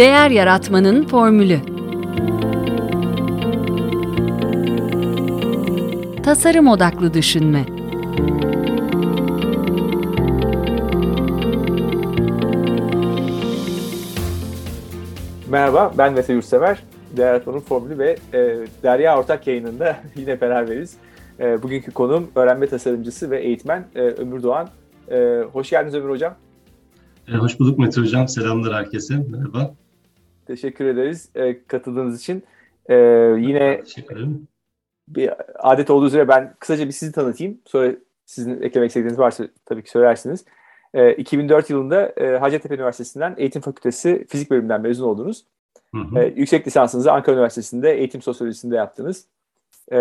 Değer Yaratmanın Formülü Tasarım Odaklı Düşünme Merhaba, ben Mete Yurtsever. Değer Yaratmanın Formülü ve e, Derya Ortak yayınında yine beraberiz. E, bugünkü konum öğrenme tasarımcısı ve eğitmen e, Ömür Doğan. E, hoş geldiniz Ömür Hocam. E, hoş bulduk Mete Hocam. Selamlar herkese. Merhaba. Teşekkür ederiz e, katıldığınız için. E, yine bir adet olduğu üzere ben kısaca bir sizi tanıtayım. Sonra sizin eklemek istediğiniz varsa tabii ki söylersiniz. E, 2004 yılında e, Hacettepe Üniversitesi'nden Eğitim Fakültesi Fizik Bölümünden mezun oldunuz. Hı hı. E, yüksek lisansınızı Ankara Üniversitesi'nde eğitim sosyolojisinde yaptınız. E,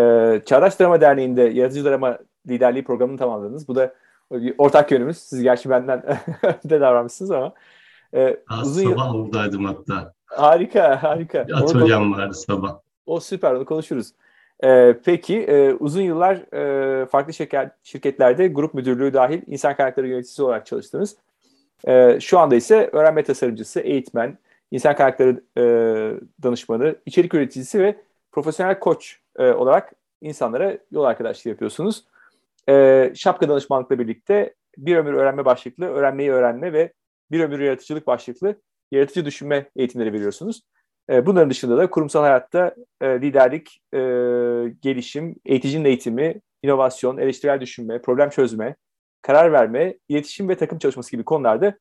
Çağdaş Drama Derneği'nde yaratıcı drama liderliği programını tamamladınız. Bu da bir ortak yönümüz. Siz gerçi benden de davranmışsınız ama. E, uzun sabah yıl... oradaydım hatta. Harika, harika. Bir atölyem vardı sabah. O süper, onu konuşuruz. Ee, peki, e, uzun yıllar e, farklı şirket, şirketlerde grup müdürlüğü dahil insan kaynakları yöneticisi olarak çalıştınız. E, şu anda ise öğrenme tasarımcısı, eğitmen, insan kaynakları e, danışmanı, içerik üreticisi ve profesyonel koç e, olarak insanlara yol arkadaşlığı yapıyorsunuz. E, şapka danışmanlıkla birlikte bir ömür öğrenme başlıklı, öğrenmeyi öğrenme ve bir ömür yaratıcılık başlıklı yaratıcı düşünme eğitimleri veriyorsunuz. E, bunların dışında da kurumsal hayatta e, liderlik, e, gelişim, eğiticinin eğitimi, inovasyon, eleştirel düşünme, problem çözme, karar verme, iletişim ve takım çalışması gibi konularda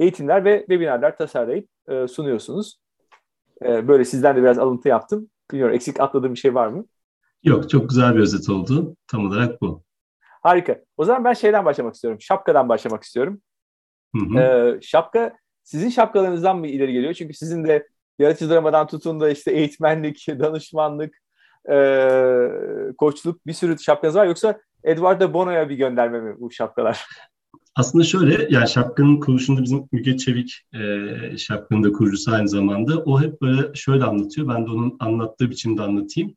eğitimler ve webinarlar tasarlayıp sunuyorsunuz. Böyle sizden de biraz alıntı yaptım. Bilmiyorum eksik atladığım bir şey var mı? Yok çok güzel bir özet oldu. Tam olarak bu. Harika. O zaman ben şeyden başlamak istiyorum. Şapkadan başlamak istiyorum. Hı hı. Ee, şapka sizin şapkalarınızdan mı ileri geliyor? Çünkü sizin de yaratıcı dramadan tutun da işte eğitmenlik, danışmanlık, e, koçluk bir sürü şapkanız var. Yoksa Eduardo Bono'ya bir gönderme mi bu şapkalar? Aslında şöyle, yani şapkanın kuruluşunda bizim Müge Çevik e, şapkanın da kurucusu aynı zamanda. O hep böyle şöyle anlatıyor. Ben de onun anlattığı biçimde anlatayım.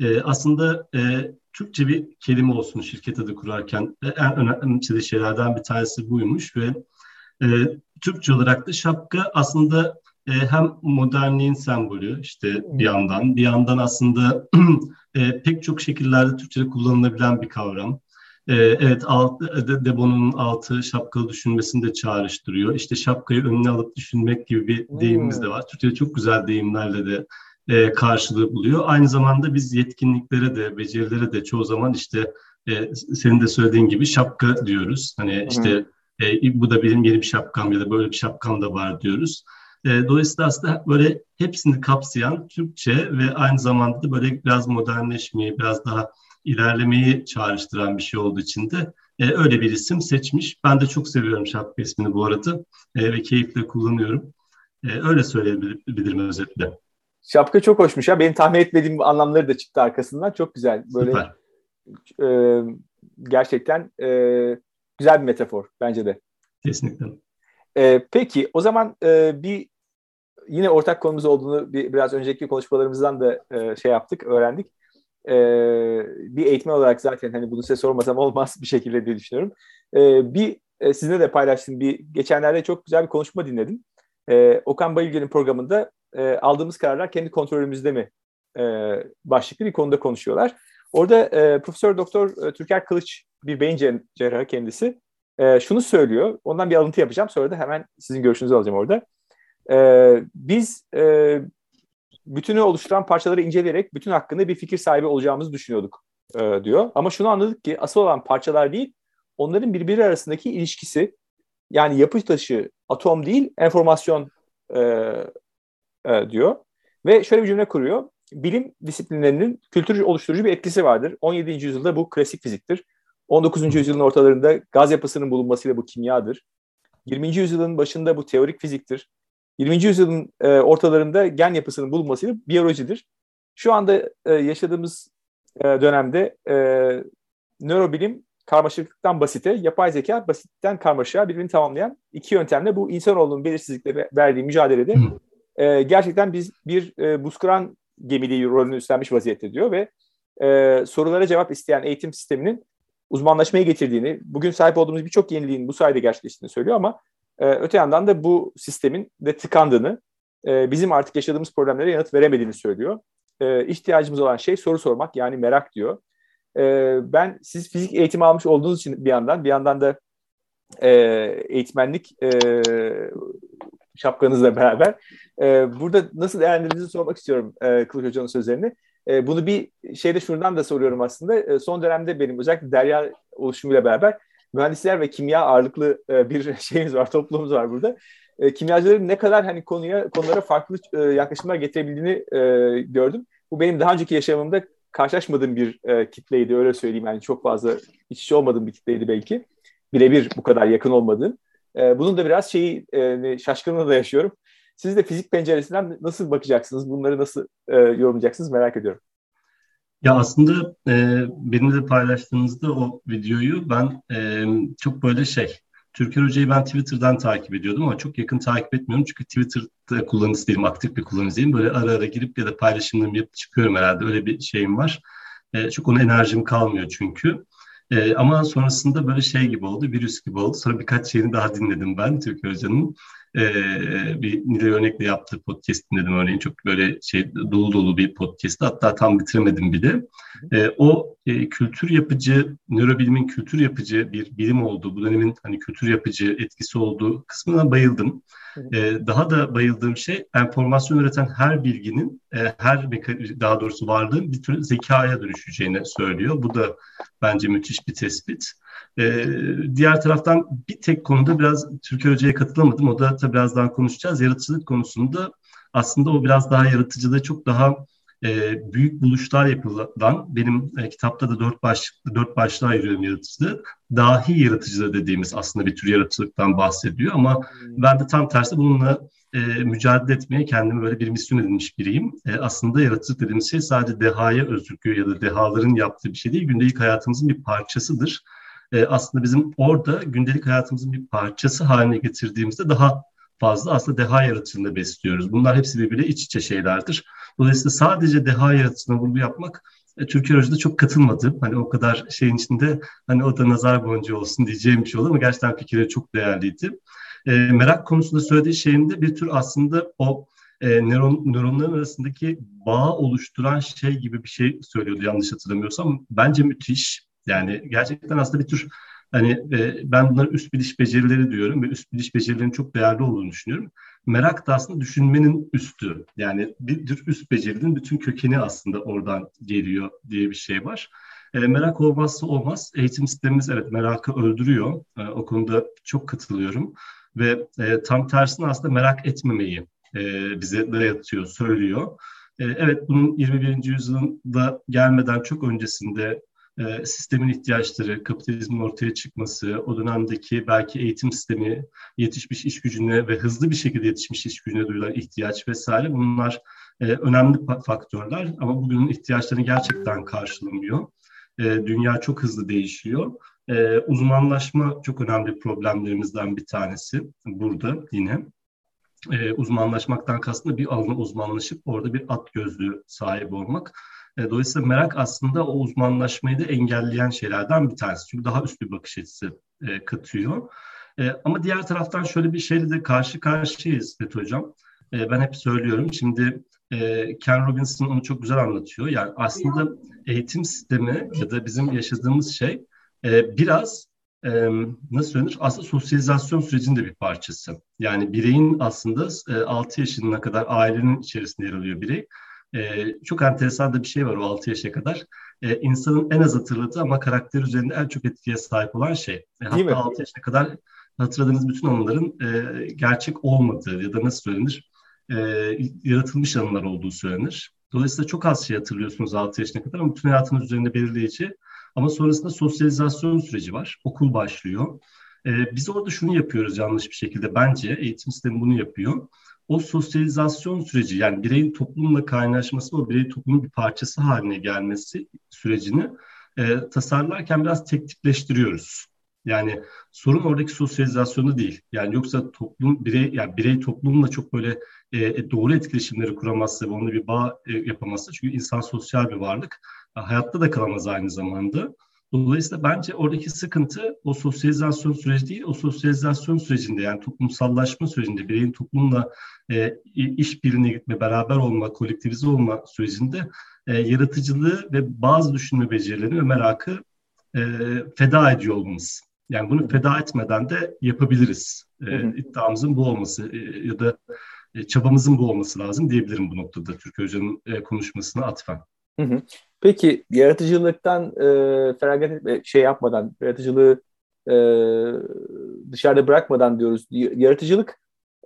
E, aslında e, Türkçe bir kelime olsun şirket adı kurarken en önemli şeylerden bir tanesi buymuş ve e, Türkçe olarak da şapka aslında e, hem modernliğin sembolü işte bir yandan bir yandan aslında e, pek çok şekillerde Türkçe'de kullanılabilen bir kavram. E, evet alt, de, Debono'nun altı şapkalı düşünmesini de çağrıştırıyor. İşte şapkayı önüne alıp düşünmek gibi bir deyimimiz de var. Türkçe'de çok güzel deyimlerle de e, karşılığı buluyor. Aynı zamanda biz yetkinliklere de, becerilere de çoğu zaman işte e, senin de söylediğin gibi şapka diyoruz. Hani işte e, bu da benim yeni bir şapkam ya da böyle bir şapkam da var diyoruz. E, dolayısıyla aslında böyle hepsini kapsayan Türkçe ve aynı zamanda da böyle biraz modernleşmeyi, biraz daha ilerlemeyi çağrıştıran bir şey olduğu için de e, öyle bir isim seçmiş. Ben de çok seviyorum şapka ismini bu arada e, ve keyifle kullanıyorum. E, öyle söyleyebilirim özetle. Şapka çok hoşmuş ya. Benim tahmin etmediğim anlamları da çıktı arkasından. Çok güzel. Böyle Süper. E, gerçekten e, güzel bir metafor bence de. Kesinlikle. E, peki o zaman e, bir yine ortak konumuz olduğunu bir, biraz önceki konuşmalarımızdan da e, şey yaptık, öğrendik. E, bir eğitmen olarak zaten hani bunu size sormasam olmaz bir şekilde diye düşünüyorum. E, bir e, sizinle de paylaştım. Bir geçenlerde çok güzel bir konuşma dinledim. E, Okan Bayülgen'in programında e, aldığımız kararlar kendi kontrolümüzde mi e, başlıklı bir konuda konuşuyorlar. Orada e, Profesör Doktor e, Türker Kılıç bir beyin cerrahı kendisi e, şunu söylüyor. Ondan bir alıntı yapacağım. Sonra da hemen sizin görüşünüzü alacağım orada. E, biz e, bütünü oluşturan parçaları inceleyerek bütün hakkında bir fikir sahibi olacağımızı düşünüyorduk e, diyor. Ama şunu anladık ki asıl olan parçalar değil, onların birbiri arasındaki ilişkisi yani yapı taşı atom değil enformasyon e, e, diyor. Ve şöyle bir cümle kuruyor. Bilim disiplinlerinin kültür oluşturucu bir etkisi vardır. 17. yüzyılda bu klasik fiziktir. 19. yüzyılın ortalarında gaz yapısının bulunmasıyla bu kimyadır. 20. yüzyılın başında bu teorik fiziktir. 20. yüzyılın e, ortalarında gen yapısının bulunmasıyla biyolojidir. Şu anda e, yaşadığımız e, dönemde e, nörobilim karmaşıklıktan basite, yapay zeka basitten karmaşığa birbirini tamamlayan iki yöntemle bu insanoğlunun belirsizlikle verdiği mücadelede e, gerçekten biz bir e, buzkıran gemiliği rolünü üstlenmiş vaziyette diyor ve e, sorulara cevap isteyen eğitim sisteminin uzmanlaşmaya getirdiğini, bugün sahip olduğumuz birçok yeniliğin bu sayede gerçekleştiğini söylüyor ama e, öte yandan da bu sistemin de tıkandığını e, bizim artık yaşadığımız problemlere yanıt veremediğini söylüyor. E, ihtiyacımız olan şey soru sormak yani merak diyor. E, ben siz fizik eğitimi almış olduğunuz için bir yandan bir yandan da e, eğitmenlik e, şapkanızla beraber e, burada nasıl değerlendirdiğinizi sormak istiyorum e, Kılıç Hoca'nın sözlerini. E, bunu bir şeyde şuradan da soruyorum aslında. E, son dönemde benim özellikle Derya oluşumuyla beraber mühendisler ve kimya ağırlıklı e, bir şeyimiz var, toplumumuz var burada. E, kimyacıların ne kadar hani konuya konulara farklı e, yaklaşımlar getirebildiğini e, gördüm. Bu benim daha önceki yaşamımda karşılaşmadığım bir e, kitleydi öyle söyleyeyim. Yani çok fazla iç içe olmadığım bir kitleydi belki. Birebir bu kadar yakın olmadığım. E, bunun da biraz şeyi e, şaşkınlığı da yaşıyorum. Siz de fizik penceresinden nasıl bakacaksınız? Bunları nasıl e, yorumlayacaksınız merak ediyorum. Ya aslında e, benimle paylaştığınızda o videoyu ben e, çok böyle şey, Türker Hoca'yı ben Twitter'dan takip ediyordum ama çok yakın takip etmiyorum. Çünkü Twitter'da kullanıcı değilim, aktif bir kullanıcı değilim. Böyle ara ara girip ya da paylaşımlarımı yapıp çıkıyorum herhalde. Öyle bir şeyim var. E, çok ona enerjim kalmıyor çünkü. E, ama sonrasında böyle şey gibi oldu, virüs gibi oldu. Sonra birkaç şeyini daha dinledim ben Türker Hoca'nın e, bir Nilay Örnek'le yaptığı podcast dinledim örneğin. Çok böyle şey dolu dolu bir podcast'ı. Hatta tam bitiremedim bir de. E, o e, kültür yapıcı, nörobilimin kültür yapıcı bir bilim olduğu, bu dönemin hani kültür yapıcı etkisi olduğu kısmına bayıldım. E, daha da bayıldığım şey enformasyon üreten her bilginin, e, her daha doğrusu varlığın bir tür zekaya dönüşeceğini söylüyor. Bu da bence müthiş bir tespit. Ee, diğer taraftan bir tek konuda biraz Türkiye Hoca'ya katılamadım. O da tabii birazdan konuşacağız. Yaratıcılık konusunda aslında o biraz daha yaratıcılığı çok daha e, büyük buluşlar yapılan benim e, kitapta da dört başlıklı dört başlığa ayırıyorum yaratıcılığı. Dahi yaratıcılığı dediğimiz aslında bir tür yaratıcılıktan bahsediyor ama hmm. ben de tam tersi bununla e, mücadele etmeye kendimi böyle bir misyon edinmiş biriyim. E, aslında yaratıcılık dediğimiz şey sadece dehaya özgü ya da dehaların yaptığı bir şey değil. Gündelik hayatımızın bir parçasıdır e, aslında bizim orada gündelik hayatımızın bir parçası haline getirdiğimizde daha fazla aslında deha yaratıcılığını besliyoruz. Bunlar hepsi birbiriyle iç içe şeylerdir. Dolayısıyla sadece deha yaratıcılığına vurgu yapmak e, Türkiye Hoca'da çok katılmadım. Hani o kadar şeyin içinde hani o da nazar boncuğu olsun diyeceğim bir şey oldu ama gerçekten fikirleri çok değerliydi. E, merak konusunda söylediği şeyinde bir tür aslında o e, nöron, nöronların arasındaki bağ oluşturan şey gibi bir şey söylüyordu yanlış hatırlamıyorsam. Bence müthiş. Yani gerçekten aslında bir tür hani e, ben bunları üst biliş becerileri diyorum ve üst biliş becerilerinin çok değerli olduğunu düşünüyorum. Merak da aslında düşünmenin üstü. Yani bir tür üst becerinin bütün kökeni aslında oradan geliyor diye bir şey var. E, merak olmazsa olmaz. Eğitim sistemimiz evet merakı öldürüyor. E, o konuda çok katılıyorum. Ve e, tam tersine aslında merak etmemeyi e, bize dayatıyor, söylüyor. E, evet bunun 21. yüzyılda gelmeden çok öncesinde e, sistemin ihtiyaçları, kapitalizmin ortaya çıkması, o dönemdeki belki eğitim sistemi, yetişmiş iş gücüne ve hızlı bir şekilde yetişmiş iş gücüne duyulan ihtiyaç vesaire bunlar e, önemli faktörler ama bugünün ihtiyaçlarını gerçekten karşılamıyor. E, dünya çok hızlı değişiyor. Uzmanlaşma çok önemli problemlerimizden bir tanesi burada yine. Uzmanlaşmaktan kastım bir alana uzmanlaşıp orada bir at gözlüğü sahibi olmak. E, dolayısıyla merak aslında o uzmanlaşmayı da engelleyen şeylerden bir tanesi. Çünkü daha üst bir bakış açısı e, katıyor. E, ama diğer taraftan şöyle bir şeyle de karşı karşıyayız Fethi Hocam. E, ben hep söylüyorum. Şimdi e, Ken Robinson onu çok güzel anlatıyor. Yani aslında eğitim sistemi ya da bizim yaşadığımız şey e, biraz e, nasıl söylenir? Aslında sosyalizasyon sürecinin de bir parçası. Yani bireyin aslında e, 6 yaşına kadar ailenin içerisinde yer alıyor birey e, çok enteresan da bir şey var o 6 yaşa kadar. E, insanın en az hatırladığı ama karakter üzerinde en çok etkiye sahip olan şey. E, hatta mi? 6 yaşına kadar hatırladığınız bütün anıların e, gerçek olmadığı ya da nasıl söylenir e, yaratılmış anılar olduğu söylenir. Dolayısıyla çok az şey hatırlıyorsunuz 6 yaşına kadar ama bütün hayatınız üzerinde belirleyici. Ama sonrasında sosyalizasyon süreci var. Okul başlıyor. E, biz orada şunu yapıyoruz yanlış bir şekilde. Bence eğitim sistemi bunu yapıyor o sosyalizasyon süreci yani bireyin toplumla kaynaşması o birey toplumun bir parçası haline gelmesi sürecini e, tasarlarken biraz tek tipleştiriyoruz. Yani sorun oradaki sosyalizasyonu değil. Yani yoksa toplum birey yani birey toplumla çok böyle e, doğru etkileşimleri kuramazsa ve onunla bir bağ e, yapamazsa çünkü insan sosyal bir varlık. Hayatta da kalamaz aynı zamanda. Dolayısıyla bence oradaki sıkıntı o sosyalizasyon süreci değil, o sosyalizasyon sürecinde yani toplumsallaşma sürecinde bireyin toplumla e, iş birine gitme, beraber olma, kolektivize olma sürecinde e, yaratıcılığı ve bazı düşünme becerilerini ve merakı e, feda ediyor olmamız. Yani bunu feda etmeden de yapabiliriz. E, iddiamızın bu olması e, ya da e, çabamızın bu olması lazım diyebilirim bu noktada Türk Hoca'nın e, konuşmasına atfen. Hı hı. Peki yaratıcılıktan e, feragat etme, şey yapmadan, yaratıcılığı e, dışarıda bırakmadan diyoruz. Yaratıcılık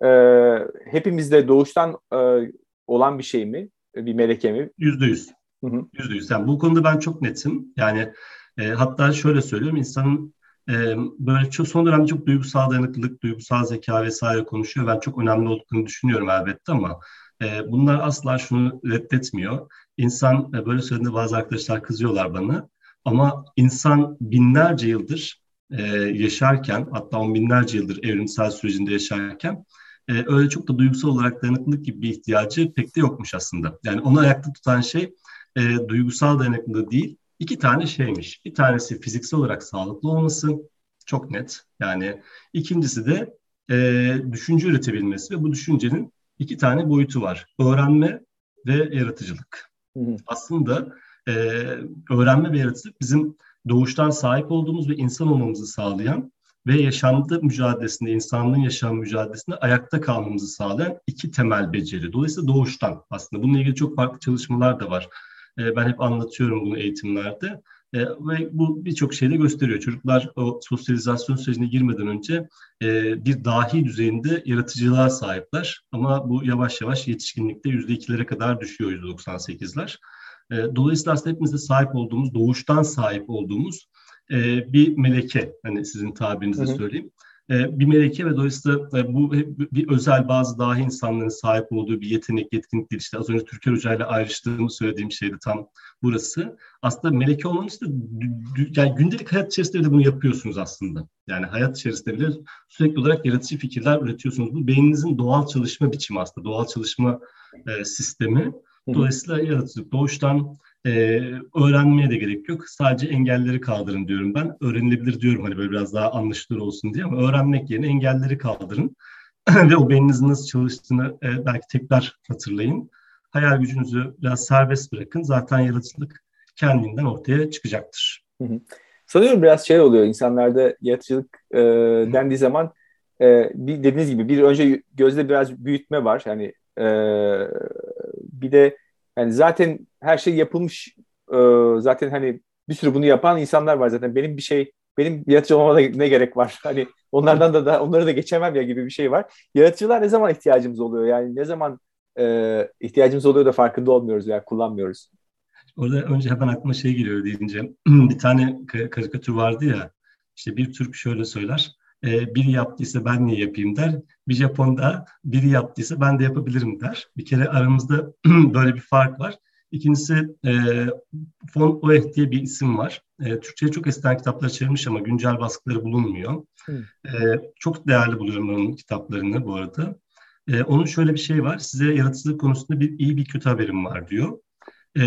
e, hepimizde doğuştan e, olan bir şey mi? Bir meleke mi? Yüzde yüz. Yüzde yüz. Yani bu konuda ben çok netim. Yani e, hatta şöyle söylüyorum, insanın e, böyle çok son dönemde çok duygusal dayanıklılık, duygusal zeka vesaire konuşuyor. Ben çok önemli olduğunu düşünüyorum elbette ama e, bunlar asla şunu reddetmiyor. İnsan e, böyle söylediğinde bazı arkadaşlar kızıyorlar bana. Ama insan binlerce yıldır e, yaşarken hatta on binlerce yıldır evrimsel sürecinde yaşarken e, öyle çok da duygusal olarak dayanıklılık gibi bir ihtiyacı pek de yokmuş aslında. Yani onu ayakta tutan şey e, duygusal dayanıklılığı değil, iki tane şeymiş. Bir tanesi fiziksel olarak sağlıklı olması, çok net. Yani ikincisi de e, düşünce üretebilmesi ve bu düşüncenin iki tane boyutu var. Öğrenme ve yaratıcılık. Hı hı. Aslında e, öğrenme yaratıcılık bizim doğuştan sahip olduğumuz ve insan olmamızı sağlayan ve yaşamda mücadelesinde, insanlığın yaşam mücadelesinde ayakta kalmamızı sağlayan iki temel beceri. Dolayısıyla doğuştan aslında. Bununla ilgili çok farklı çalışmalar da var. E, ben hep anlatıyorum bunu eğitimlerde. E, ve bu birçok şeyde gösteriyor. Çocuklar o sosyalizasyon sürecine girmeden önce e, bir dahi düzeyinde yaratıcılığa sahipler. Ama bu yavaş yavaş yetişkinlikte yüzde ikilere kadar düşüyor yüzde 98'ler. E, dolayısıyla aslında hepimizde sahip olduğumuz, doğuştan sahip olduğumuz e, bir meleke. Hani sizin tabirinizle söyleyeyim. E, bir meleke ve dolayısıyla e, bu bir özel bazı dahi insanların sahip olduğu bir yetenek, yetkinlik değil. İşte az önce Türker Hoca ile ayrıştığımı söylediğim şeydi tam burası. Aslında meleke olmanız da yani gündelik hayat içerisinde de bunu yapıyorsunuz aslında. Yani hayat içerisinde bile sürekli olarak yaratıcı fikirler üretiyorsunuz. Bu beyninizin doğal çalışma biçimi aslında, doğal çalışma e, sistemi. Dolayısıyla yaratıcılık doğuştan e, öğrenmeye de gerek yok. Sadece engelleri kaldırın diyorum ben. Öğrenilebilir diyorum hani böyle biraz daha anlaşılır olsun diye ama öğrenmek yerine engelleri kaldırın. ve o beyninizin nasıl çalıştığını e, belki tekrar hatırlayın. Hayal gücünüzü biraz serbest bırakın. Zaten yaratıcılık kendinden ortaya çıkacaktır. Hı hı. Sanıyorum biraz şey oluyor insanlarda yaratıcılık e, dendiği zaman e, bir dediğiniz gibi bir önce gözde biraz büyütme var. Yani e, bir de yani zaten her şey yapılmış. E, zaten hani bir sürü bunu yapan insanlar var zaten. Benim bir şey benim yaratıcı olmama ne gerek var? Hani onlardan da, da onları da geçemem ya gibi bir şey var. Yaratıcılar ne zaman ihtiyacımız oluyor? Yani ne zaman e, ihtiyacımız oluyor da farkında olmuyoruz veya kullanmıyoruz. Orada önce hemen aklıma şey geliyor deyince bir tane karikatür vardı ya işte bir Türk şöyle söyler e, biri yaptıysa ben niye yapayım der. Bir Japon da biri yaptıysa ben de yapabilirim der. Bir kere aramızda böyle bir fark var. İkincisi e, Von Oeh diye bir isim var. E, Türkçe'ye çok eskiden kitaplar çevirmiş ama güncel baskıları bulunmuyor. E, çok değerli buluyorum onun kitaplarını bu arada. E, onun şöyle bir şey var. Size yaratıcılık konusunda bir iyi bir kötü haberim var diyor. E,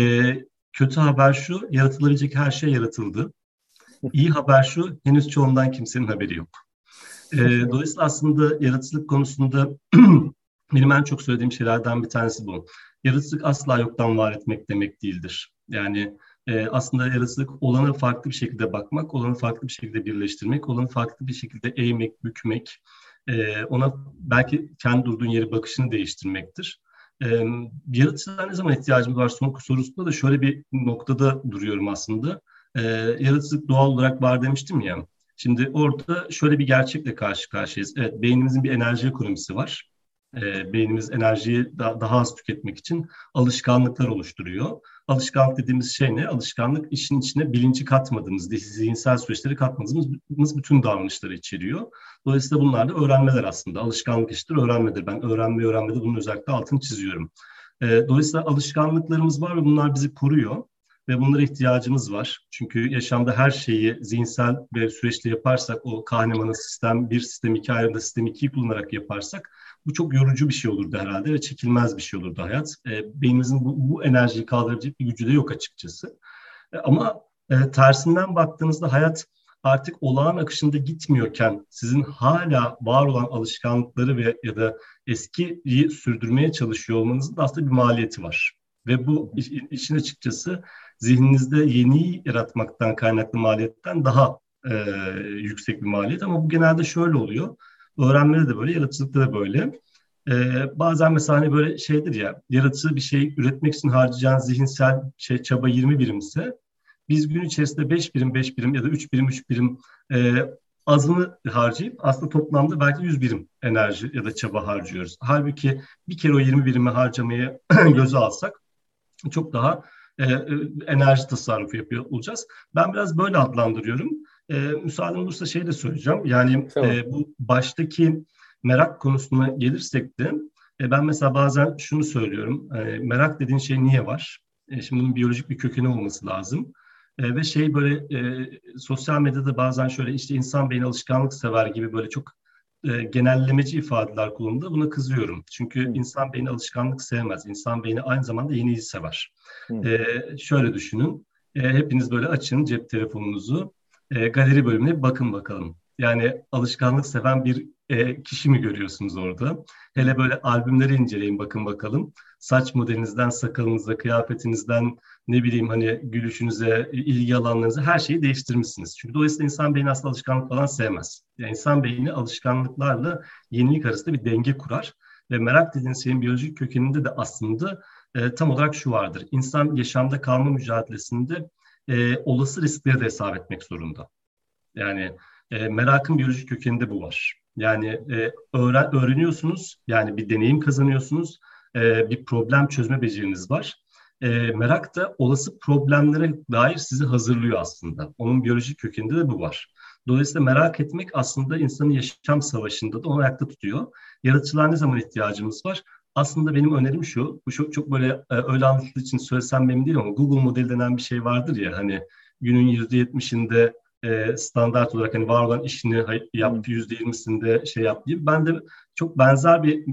kötü haber şu, yaratılabilecek her şey yaratıldı. İyi haber şu, henüz çoğundan kimsenin haberi yok. E, dolayısıyla aslında yaratıcılık konusunda benim en çok söylediğim şeylerden bir tanesi bu. Yaratıcılık asla yoktan var etmek demek değildir. Yani e, aslında yaratıcılık olanı farklı bir şekilde bakmak, olanı farklı bir şekilde birleştirmek, olanı farklı bir şekilde eğmek, bükmek, e, ona belki kendi durduğun yeri bakışını değiştirmektir. E, yaratıcılığa ne zaman ihtiyacımız var son sorusunda da şöyle bir noktada duruyorum aslında. E, yaratıcılık doğal olarak var demiştim ya. Şimdi orada şöyle bir gerçekle karşı karşıyayız. Evet, beynimizin bir enerji ekonomisi var. E, beynimiz enerjiyi da, daha az tüketmek için alışkanlıklar oluşturuyor. Alışkanlık dediğimiz şey ne? Alışkanlık işin içine bilinci katmadığımız, zihinsel süreçleri katmadığımız bütün davranışları içeriyor. Dolayısıyla bunlar da öğrenmeler aslında. Alışkanlık iştir, öğrenmedir. Ben öğrenme öğrenmede bunun özellikle altını çiziyorum. E, dolayısıyla alışkanlıklarımız var ve bunlar bizi koruyor ve bunlara ihtiyacımız var. Çünkü yaşamda her şeyi zihinsel bir süreçte yaparsak, o Kahneman'ın sistem bir sistem iki ayrımda sistem ikiyi kullanarak yaparsak bu çok yorucu bir şey olurdu herhalde ve çekilmez bir şey olurdu hayat. E, beynimizin bu, bu enerjiyi kaldırabilecek bir gücü de yok açıkçası. E, ama E, tersinden baktığınızda hayat artık olağan akışında gitmiyorken sizin hala var olan alışkanlıkları ve ya da eskiyi sürdürmeye çalışıyor olmanızın da aslında bir maliyeti var. Ve bu işin açıkçası zihninizde yeni yaratmaktan kaynaklı maliyetten daha e, yüksek bir maliyet. Ama bu genelde şöyle oluyor. Öğrenmede de böyle, yaratıcılıkta da böyle. Ee, bazen mesela hani böyle şeydir ya, yaratıcı bir şey üretmek için harcayacağın zihinsel şey çaba 20 birimse biz gün içerisinde 5 birim 5 birim ya da 3 birim 3 birim e, azını harcayıp aslında toplamda belki 100 birim enerji ya da çaba harcıyoruz. Halbuki bir kere o 20 birimi harcamayı göze alsak çok daha e, e, enerji tasarrufu yapıyor olacağız. Ben biraz böyle adlandırıyorum. E, müsaaden olursa şey de söyleyeceğim. Yani tamam. e, bu baştaki merak konusuna gelirsek de e, ben mesela bazen şunu söylüyorum. E, merak dediğin şey niye var? E, şimdi bunun biyolojik bir kökeni olması lazım. E, ve şey böyle e, sosyal medyada bazen şöyle işte insan beyni alışkanlık sever gibi böyle çok e, genellemeci ifadeler kullanıldı. Buna kızıyorum. Çünkü hmm. insan beyni alışkanlık sevmez. İnsan beyni aynı zamanda yeniyi sever. Hmm. E, şöyle düşünün. E, hepiniz böyle açın cep telefonunuzu. E, galeri bölümüne bakın bakalım. Yani alışkanlık seven bir e, kişi mi görüyorsunuz orada? Hele böyle albümleri inceleyin bakın bakalım. Saç modelinizden, sakalınıza, kıyafetinizden, ne bileyim hani gülüşünüze, ilgi alanlarınıza her şeyi değiştirmişsiniz. Çünkü dolayısıyla insan beyni aslında alışkanlık falan sevmez. Yani insan beyni alışkanlıklarla yenilik arasında bir denge kurar. Ve merak dediğiniz şeyin biyolojik kökeninde de aslında e, tam olarak şu vardır. İnsan yaşamda kalma mücadelesinde e, olası riskleri de hesap etmek zorunda. Yani e, merakın biyolojik kökeninde bu var. Yani e, öğren, öğreniyorsunuz, yani bir deneyim kazanıyorsunuz, e, bir problem çözme beceriniz var. E, merak da olası problemlere dair sizi hazırlıyor aslında. Onun biyolojik kökeninde de bu var. Dolayısıyla merak etmek aslında insanın yaşam savaşında da onu ayakta tutuyor. Yaratıcılığa ne zaman ihtiyacımız var? Aslında benim önerim şu, bu çok, çok böyle e, öyle anlatıldığı için söylesem benim değil ama Google modeli denen bir şey vardır ya hani günün %70'inde e, standart olarak hani var olan işini yaptı yüzde yirmisinde şey yaptı gibi. Ben de çok benzer bir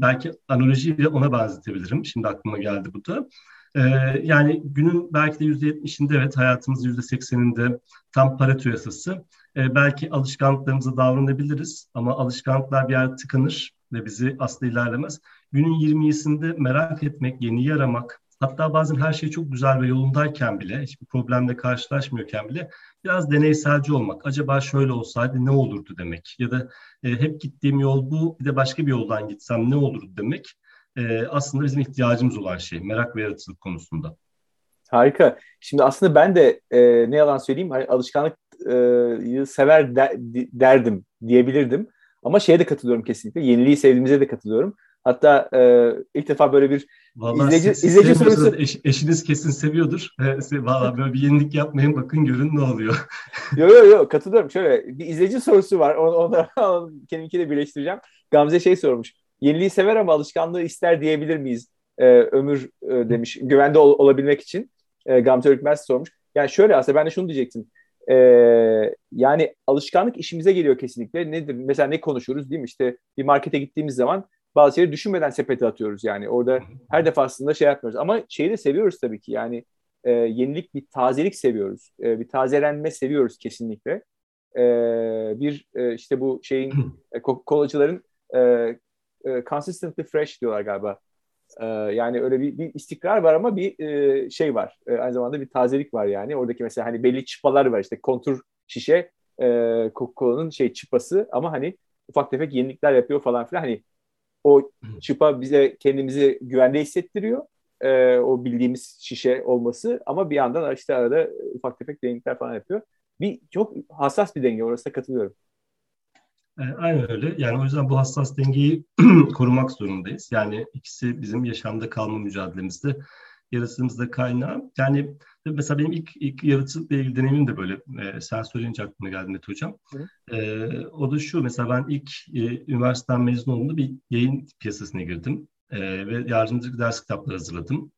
belki analojiyle ona benzetebilirim. Şimdi aklıma geldi bu da. E, yani günün belki de yüzde yetmişinde evet hayatımızın yüzde sekseninde tam Pareto yasası. E, belki alışkanlıklarımıza davranabiliriz ama alışkanlıklar bir yer tıkanır ve bizi aslında ilerlemez. Günün 20'sinde merak etmek, yeni aramak, hatta bazen her şey çok güzel ve yolundayken bile, hiçbir problemle karşılaşmıyorken bile biraz deneyselci olmak. Acaba şöyle olsaydı ne olurdu demek. Ya da e, hep gittiğim yol bu, bir de başka bir yoldan gitsem ne olurdu demek. E, aslında bizim ihtiyacımız olan şey, merak ve yaratıcılık konusunda. Harika. Şimdi aslında ben de e, ne yalan söyleyeyim, hani alışkanlığı sever der, derdim diyebilirdim. Ama şeye de katılıyorum kesinlikle. Yeniliği sevdiğimize de katılıyorum. Hatta e, ilk defa böyle bir Vallahi izleyici, siz, izleyici sorusu... Eş, eşiniz kesin seviyordur. Valla böyle bir yenilik yapmayın bakın görün ne oluyor. yok yok yok katılıyorum. Şöyle bir izleyici sorusu var. Onu, onu kendimkiyle birleştireceğim. Gamze şey sormuş. Yeniliği sever ama alışkanlığı ister diyebilir miyiz? Ee, ömür e, demiş. Güvende ol, olabilmek için. E, Gamze Ürkmez sormuş. Yani şöyle aslında ben de şunu diyecektim. Ee, yani alışkanlık işimize geliyor kesinlikle. Nedir? Mesela ne konuşuyoruz değil mi? İşte bir markete gittiğimiz zaman bazı şeyleri düşünmeden sepete atıyoruz yani. Orada her defasında şey yapmıyoruz. Ama şeyi de seviyoruz tabii ki yani e, yenilik bir tazelik seviyoruz. E, bir tazelenme seviyoruz kesinlikle. E, bir e, işte bu şeyin e, kolacıların e, e, consistently fresh diyorlar galiba. E, yani öyle bir, bir istikrar var ama bir e, şey var. E, aynı zamanda bir tazelik var yani. Oradaki mesela hani belli çıpalar var işte kontur şişe e, Coca-Cola'nın şey çıpası ama hani ufak tefek yenilikler yapıyor falan filan. Hani o çıpa bize kendimizi güvende hissettiriyor. E, o bildiğimiz şişe olması ama bir yandan işte arada ufak tefek dengeler falan yapıyor. Bir çok hassas bir denge orası da katılıyorum. E, aynen öyle. Yani o yüzden bu hassas dengeyi korumak zorundayız. Yani ikisi bizim yaşamda kalma mücadelemizde yaratıcımızda kaynağı. Yani mesela benim ilk, ilk yaratıcılıkla ilgili deneyimim de böyle. E, sen söyleyince aklıma geldi Mete Hocam. E, o da şu, mesela ben ilk e, üniversiteden mezun olduğumda bir yayın piyasasına girdim. E, ve yardımcılık ders kitapları hazırladım.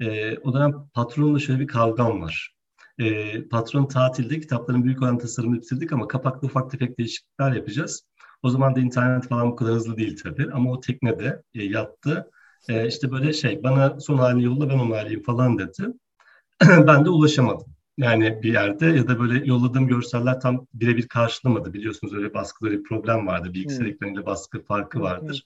E, o dönem patronla şöyle bir kavgam var. E, patron tatilde kitapların büyük olan tasarımını bitirdik ama kapakta ufak tefek değişiklikler yapacağız. O zaman da internet falan bu kadar hızlı değil tabii ama o teknede e, yattı e, işte böyle şey bana son halini yolla ben onu haliyim falan dedi. ben de ulaşamadım. Yani bir yerde ya da böyle yolladığım görseller tam birebir karşılamadı. Biliyorsunuz öyle baskıda bir problem vardı. Bilgisayar hmm. ekranıyla baskı farkı vardır.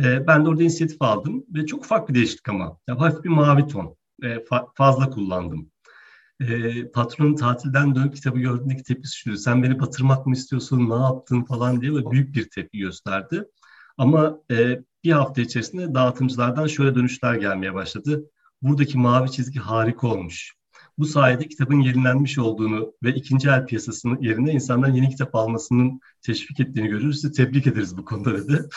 Ee, ben de orada inisiyatif aldım ve çok ufak bir değişiklik ama. Ya, hafif bir mavi ton. E, fa- fazla kullandım. E, patronun tatilden dönüp kitabı gördüğündeki tepkisi şuydu. Sen beni batırmak mı istiyorsun, ne yaptın falan diye ve büyük bir tepki gösterdi. Ama e, bir hafta içerisinde dağıtımcılardan şöyle dönüşler gelmeye başladı. Buradaki mavi çizgi harika olmuş. Bu sayede kitabın yenilenmiş olduğunu ve ikinci el piyasasının yerine insanların yeni kitap almasının teşvik ettiğini görürüz. Sizi tebrik ederiz bu konuda dedi.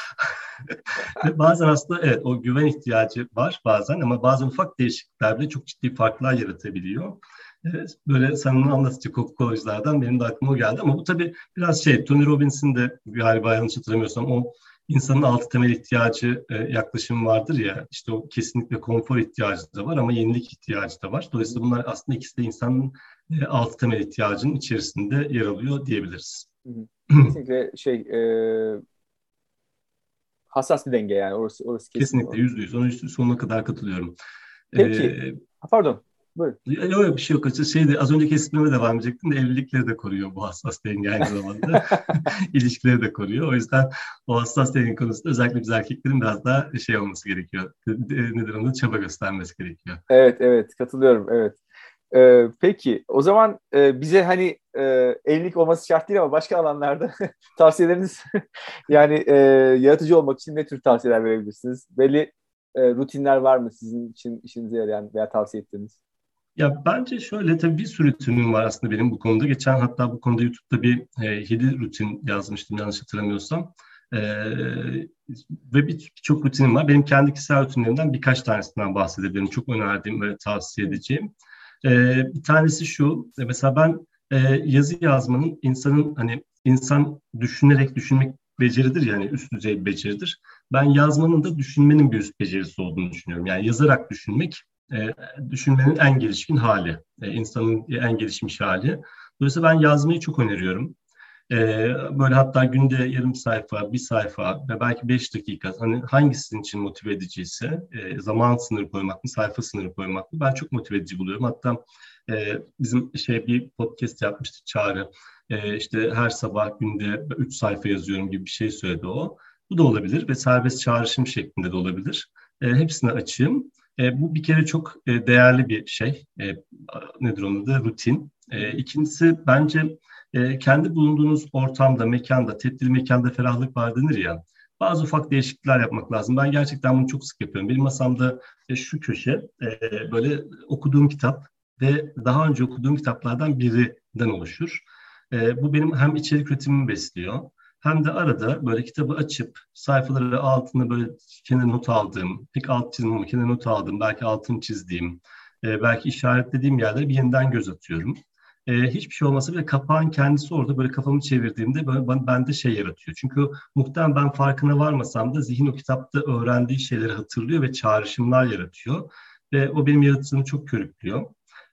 ve bazen aslında evet o güven ihtiyacı var bazen ama bazen ufak değişiklikler bile çok ciddi farklar yaratabiliyor. Evet, böyle senin anlatıcı Coca-Cola'cılardan benim de aklıma geldi ama bu tabii biraz şey Tony Robbins'in de galiba yanlış hatırlamıyorsam o insanın altı temel ihtiyacı e, yaklaşımı vardır ya işte o kesinlikle konfor ihtiyacı da var ama yenilik ihtiyacı da var. Dolayısıyla bunlar aslında ikisi de insanın e, altı temel ihtiyacının içerisinde yer alıyor diyebiliriz. Kesinlikle şey e, hassas bir denge yani orası orası kesinlikle yüzde yüz. Ona sonuna kadar katılıyorum. Peki. Ee, pardon. Buyurun. Yok yok bir şey yok. Şeyde, az önceki esprime devam edecektim de evlilikleri de koruyor bu hassas denge aynı zamanda. İlişkileri de koruyor. O yüzden o hassas denge konusunda özellikle biz erkeklerin biraz daha şey olması gerekiyor. Nedir onun çaba göstermesi gerekiyor. Evet evet katılıyorum evet. Ee, peki o zaman e, bize hani e, evlilik olması şart değil ama başka alanlarda tavsiyeleriniz yani e, yaratıcı olmak için ne tür tavsiyeler verebilirsiniz? Belli e, rutinler var mı sizin için işinize yarayan veya tavsiye ettiğiniz? Ya bence şöyle tabii bir sürü rutinim var aslında benim bu konuda. Geçen hatta bu konuda YouTube'da bir e, 7 rutin yazmıştım yanlış hatırlamıyorsam. E, ve birçok bir, rutinim var. Benim kendi kişisel rutinlerimden birkaç tanesinden bahsedebilirim. Çok önerdiğim ve tavsiye edeceğim. E, bir tanesi şu, e, mesela ben e, yazı yazmanın insanın hani insan düşünerek düşünmek beceridir yani üst düzey bir beceridir. Ben yazmanın da düşünmenin bir üst becerisi olduğunu düşünüyorum. Yani yazarak düşünmek e, düşünmenin en gelişkin hali, e, insanın en gelişmiş hali. Dolayısıyla ben yazmayı çok öneriyorum. E, böyle hatta günde yarım sayfa, bir sayfa ve belki beş dakika hani hangisinin için motive ediciyse e, zaman sınırı koymak mı, sayfa sınırı koymak mı ben çok motive edici buluyorum. Hatta e, bizim şey bir podcast yapmıştı Çağrı. E, işte her sabah günde üç sayfa yazıyorum gibi bir şey söyledi o. Bu da olabilir ve serbest çağrışım şeklinde de olabilir. E, hepsine açığım. E, bu bir kere çok e, değerli bir şey. E, nedir onun da rutin. E, ikincisi bence e, kendi bulunduğunuz ortamda, mekanda, tedbirli mekanda ferahlık var denir ya. Bazı ufak değişiklikler yapmak lazım. Ben gerçekten bunu çok sık yapıyorum. Benim masamda e, şu köşe e, böyle okuduğum kitap ve daha önce okuduğum kitaplardan birinden oluşur. E, bu benim hem içerik üretimimi besliyor hem de arada böyle kitabı açıp sayfaları altına böyle kenar not aldığım, pek alt çizim ama kenar not aldığım, belki altını çizdiğim, e, belki işaretlediğim yerlere bir yeniden göz atıyorum. E, hiçbir şey olmasa bile kapağın kendisi orada böyle kafamı çevirdiğimde böyle bende şey yaratıyor. Çünkü muhtemelen ben farkına varmasam da zihin o kitapta öğrendiği şeyleri hatırlıyor ve çağrışımlar yaratıyor. Ve o benim yaratıcılığımı çok körüklüyor.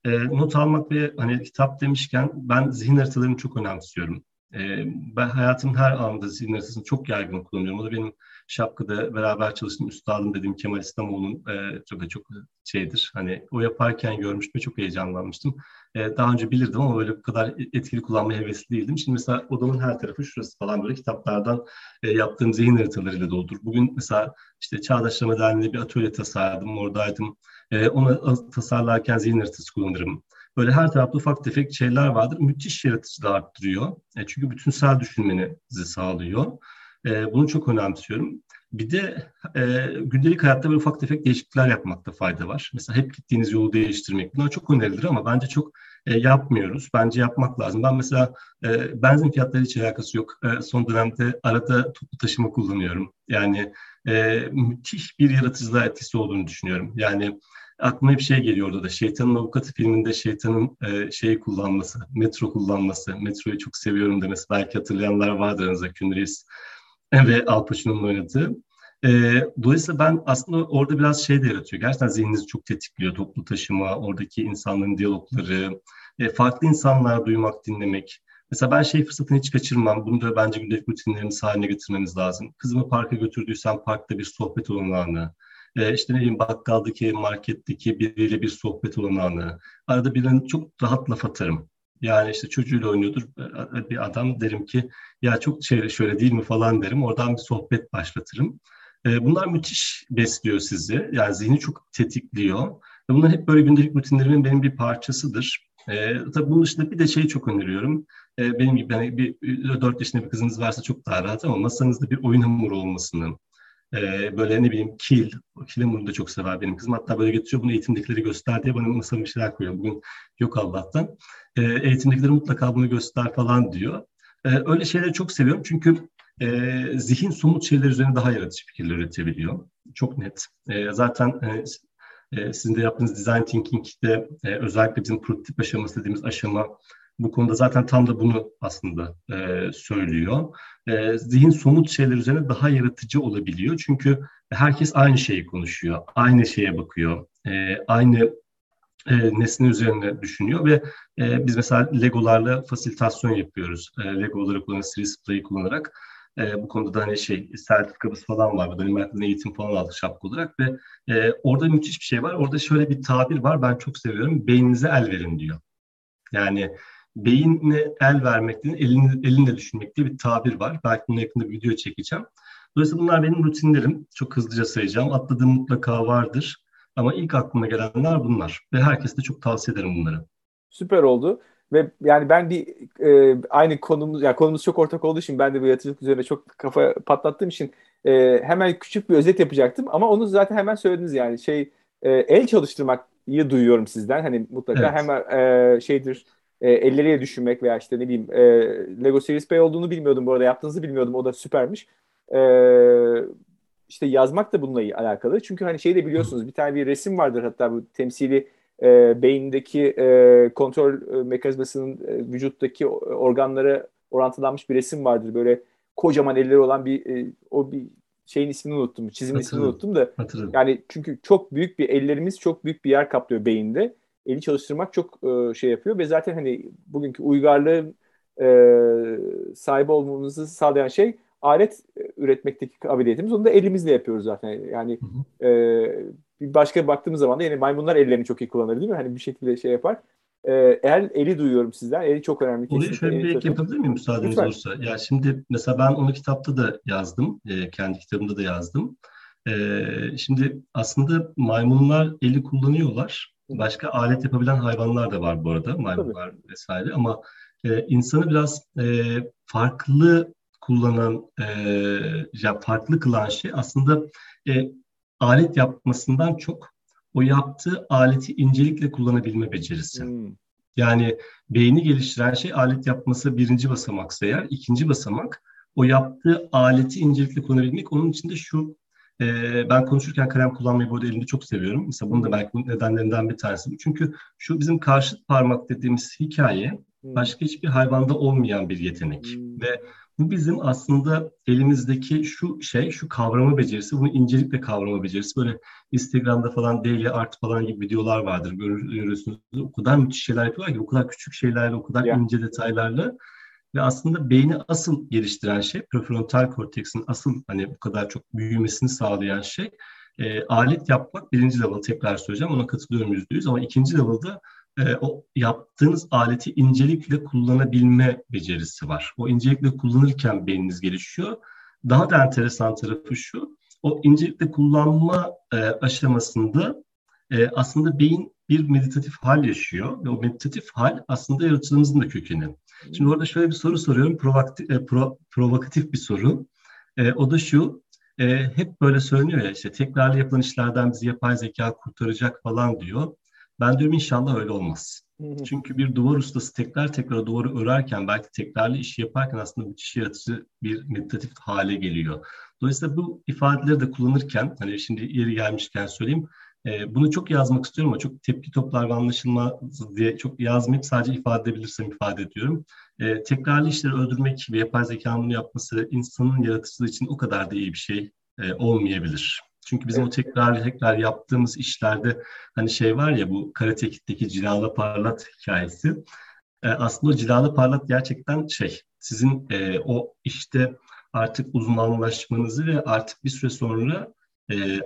E, not almak ve hani kitap demişken ben zihin haritalarını çok önemsiyorum. E, ben hayatımın her anında zihin çok yaygın kullanıyorum. O da benim şapkada beraber çalıştığım üstadım dediğim Kemal İslamoğlu'nun e, çok çok şeydir. Hani o yaparken görmüştüm çok heyecanlanmıştım. E, daha önce bilirdim ama öyle bu kadar etkili kullanmaya hevesli değildim. Şimdi mesela odamın her tarafı şurası falan böyle kitaplardan e, yaptığım zihin haritalarıyla doldur. Bugün mesela işte Çağdaşlama Derneği'nde bir atölye tasarladım, oradaydım. E, onu tasarlarken zihin haritası kullanırım. Böyle her tarafta ufak tefek şeyler vardır. Müthiş yaratıcılığı arttırıyor. E, çünkü bütünsel düşünmenizi sağlıyor. E, bunu çok önemsiyorum. Bir de e, gündelik hayatta böyle ufak tefek değişiklikler yapmakta fayda var. Mesela hep gittiğiniz yolu değiştirmek. Bunlar çok önerilir ama bence çok e, yapmıyoruz. Bence yapmak lazım. Ben mesela e, benzin fiyatları hiç alakası yok. E, son dönemde arada toplu taşıma kullanıyorum. Yani e, müthiş bir yaratıcılığa etkisi olduğunu düşünüyorum. Yani aklıma bir şey geliyor orada da. Şeytanın Avukatı filminde şeytanın e, şeyi kullanması, metro kullanması. Metroyu çok seviyorum demesi. Belki hatırlayanlar vardır aranızda. Künris ve Al Pacino'nun oynadığı. E, dolayısıyla ben aslında orada biraz şey de yaratıyor. Gerçekten zihninizi çok tetikliyor. Toplu taşıma, oradaki insanların diyalogları, e, farklı insanlar duymak, dinlemek. Mesela ben şey fırsatını hiç kaçırmam. Bunu da bence gündelik rutinlerimiz haline getirmemiz lazım. Kızımı parka götürdüysem parkta bir sohbet olanağını, e, işte ne bileyim bakkaldaki, marketteki biriyle bir sohbet olanağını, arada birine çok rahat laf atarım. Yani işte çocuğuyla oynuyordur bir adam derim ki ya çok şey şöyle değil mi falan derim. Oradan bir sohbet başlatırım. E, bunlar müthiş besliyor sizi. Yani zihni çok tetikliyor. Bunlar hep böyle gündelik rutinlerimin benim bir parçasıdır. E, tabii bunun dışında bir de şeyi çok öneriyorum. E, benim gibi yani bir 4 yaşında bir kızınız varsa çok daha rahat ama masanızda bir oyun hamuru olmasının, e, böyle ne bileyim kil, kil hamurunu da çok sever benim kızım. Hatta böyle getiriyor bunu eğitimdekileri göster diye bana masama bir şeyler koyuyor. Bugün yok Allah'tan. E, eğitimdekileri mutlaka bunu göster falan diyor. E, öyle şeyleri çok seviyorum çünkü e, zihin somut şeyler üzerine daha yaratıcı fikirler üretebiliyor. Çok net. E, zaten e, e, sizin de yaptığınız design thinking'de e, özellikle bizim prototip aşaması dediğimiz aşama bu konuda zaten tam da bunu aslında e, söylüyor. E, zihin somut şeyler üzerine daha yaratıcı olabiliyor. Çünkü herkes aynı şeyi konuşuyor, aynı şeye bakıyor, e, aynı e, nesne üzerine düşünüyor ve e, biz mesela Legolarla fasilitasyon yapıyoruz. E, Legoları kullanarak, Series Play'i kullanarak. E, bu konuda da hani şey sertifikamız falan var. Hakkında eğitim falan aldık şapka olarak ve e, orada müthiş bir şey var. Orada şöyle bir tabir var. Ben çok seviyorum. Beyninize el verin diyor. Yani beyinle el vermek değil, elini, elinle düşünmek diye bir tabir var. Belki bunun yakında bir video çekeceğim. Dolayısıyla bunlar benim rutinlerim. Çok hızlıca sayacağım. Atladığım mutlaka vardır. Ama ilk aklıma gelenler bunlar. Ve herkese de çok tavsiye ederim bunları. Süper oldu. Ve yani ben bir e, aynı konumuz, yani konumuz çok ortak olduğu için ben de bu yaratıcılık üzerine çok kafa patlattığım için e, hemen küçük bir özet yapacaktım. Ama onu zaten hemen söylediniz yani şey e, el çalıştırmayı duyuyorum sizden. Hani mutlaka evet. hemen e, şeydir e, elleriyle düşünmek veya işte ne bileyim e, Lego Series P olduğunu bilmiyordum bu arada yaptığınızı bilmiyordum o da süpermiş. E, işte yazmak da bununla alakalı. Çünkü hani şey de biliyorsunuz bir tane bir resim vardır hatta bu temsili e, beyindeki e, kontrol e, mekanizmasının e, vücuttaki organlara orantılanmış bir resim vardır. Böyle kocaman elleri olan bir e, o bir şeyin ismini unuttum. Çizimin ismini unuttum da. Hatırladım. Yani çünkü çok büyük bir ellerimiz çok büyük bir yer kaplıyor beyinde. Eli çalıştırmak çok e, şey yapıyor ve zaten hani bugünkü uygarlığın e, sahibi olmamızı sağlayan şey alet üretmekteki kabiliyetimiz. Onu da elimizle yapıyoruz zaten. Yani hı hı. E, bir başka baktığımız zaman da yine maymunlar ellerini çok iyi kullanır değil mi? Hani bir şekilde şey yapar. Ee, el, eli duyuyorum sizden. Eli çok önemli. Orayı şöyle bir ek yapabilir miyim müsaadeniz Lütfen. olursa? Ya şimdi mesela ben onu kitapta da yazdım. E, kendi kitabımda da yazdım. E, şimdi aslında maymunlar eli kullanıyorlar. Başka alet yapabilen hayvanlar da var bu arada. Maymunlar Tabii. vesaire ama e, insanı biraz e, farklı kullanan, e, ya farklı kılan şey aslında e, alet yapmasından çok o yaptığı aleti incelikle kullanabilme becerisi. Hmm. Yani beyni geliştiren şey alet yapması birinci basamaksa eğer, ikinci basamak o yaptığı aleti incelikle kullanabilmek. Onun için de şu, e, ben konuşurken kalem kullanmayı burada elimde çok seviyorum. Mesela bunun da belki nedenlerinden bir tanesi. Çünkü şu bizim karşıt parmak dediğimiz hikaye başka hiçbir hayvanda olmayan bir yetenek. Hmm. Ve bu bizim aslında elimizdeki şu şey, şu kavrama becerisi, bunu incelikle kavrama becerisi. Böyle Instagram'da falan daily art falan gibi videolar vardır. Görüyorsunuz. O kadar müthiş şeyler yapıyorlar ki, o kadar küçük şeylerle, o kadar yeah. ince detaylarla. Ve aslında beyni asıl geliştiren şey, prefrontal korteksin asıl hani bu kadar çok büyümesini sağlayan şey, e, alet yapmak birinci level tekrar söyleyeceğim ona katılıyorum yüzde yüz ama ikinci level'da e, o yaptığınız aleti incelikle kullanabilme becerisi var. O incelikle kullanırken beyniniz gelişiyor. Daha da enteresan tarafı şu, o incelikle kullanma e, aşamasında e, aslında beyin bir meditatif hal yaşıyor ve o meditatif hal aslında yaratıcılığımızın da kökeni. Şimdi orada şöyle bir soru soruyorum, provokatif, e, pro, provokatif bir soru. E, o da şu, e, hep böyle söyleniyor ya işte tekrarlı yapılan işlerden bizi yapay zeka kurtaracak falan diyor. Ben diyorum inşallah öyle olmaz. Çünkü bir duvar ustası tekrar tekrar duvarı örerken belki tekrarlı işi yaparken aslında müthiş yaratıcı bir meditatif hale geliyor. Dolayısıyla bu ifadeleri de kullanırken hani şimdi yeri gelmişken söyleyeyim e, bunu çok yazmak istiyorum ama çok tepki toplar ve anlaşılmaz diye çok yazmayıp sadece ifade edebilirsem ifade ediyorum. E, tekrarlı işleri öldürmek ve yapay zekanın bunu yapması insanın yaratıcılığı için o kadar da iyi bir şey e, olmayabilir. Çünkü bizim evet. o tekrar tekrar yaptığımız işlerde hani şey var ya bu Karate Kid'deki Parlat hikayesi. E, aslında o Cilalı Parlat gerçekten şey sizin e, o işte artık uzmanlaşmanızı ve artık bir süre sonra e,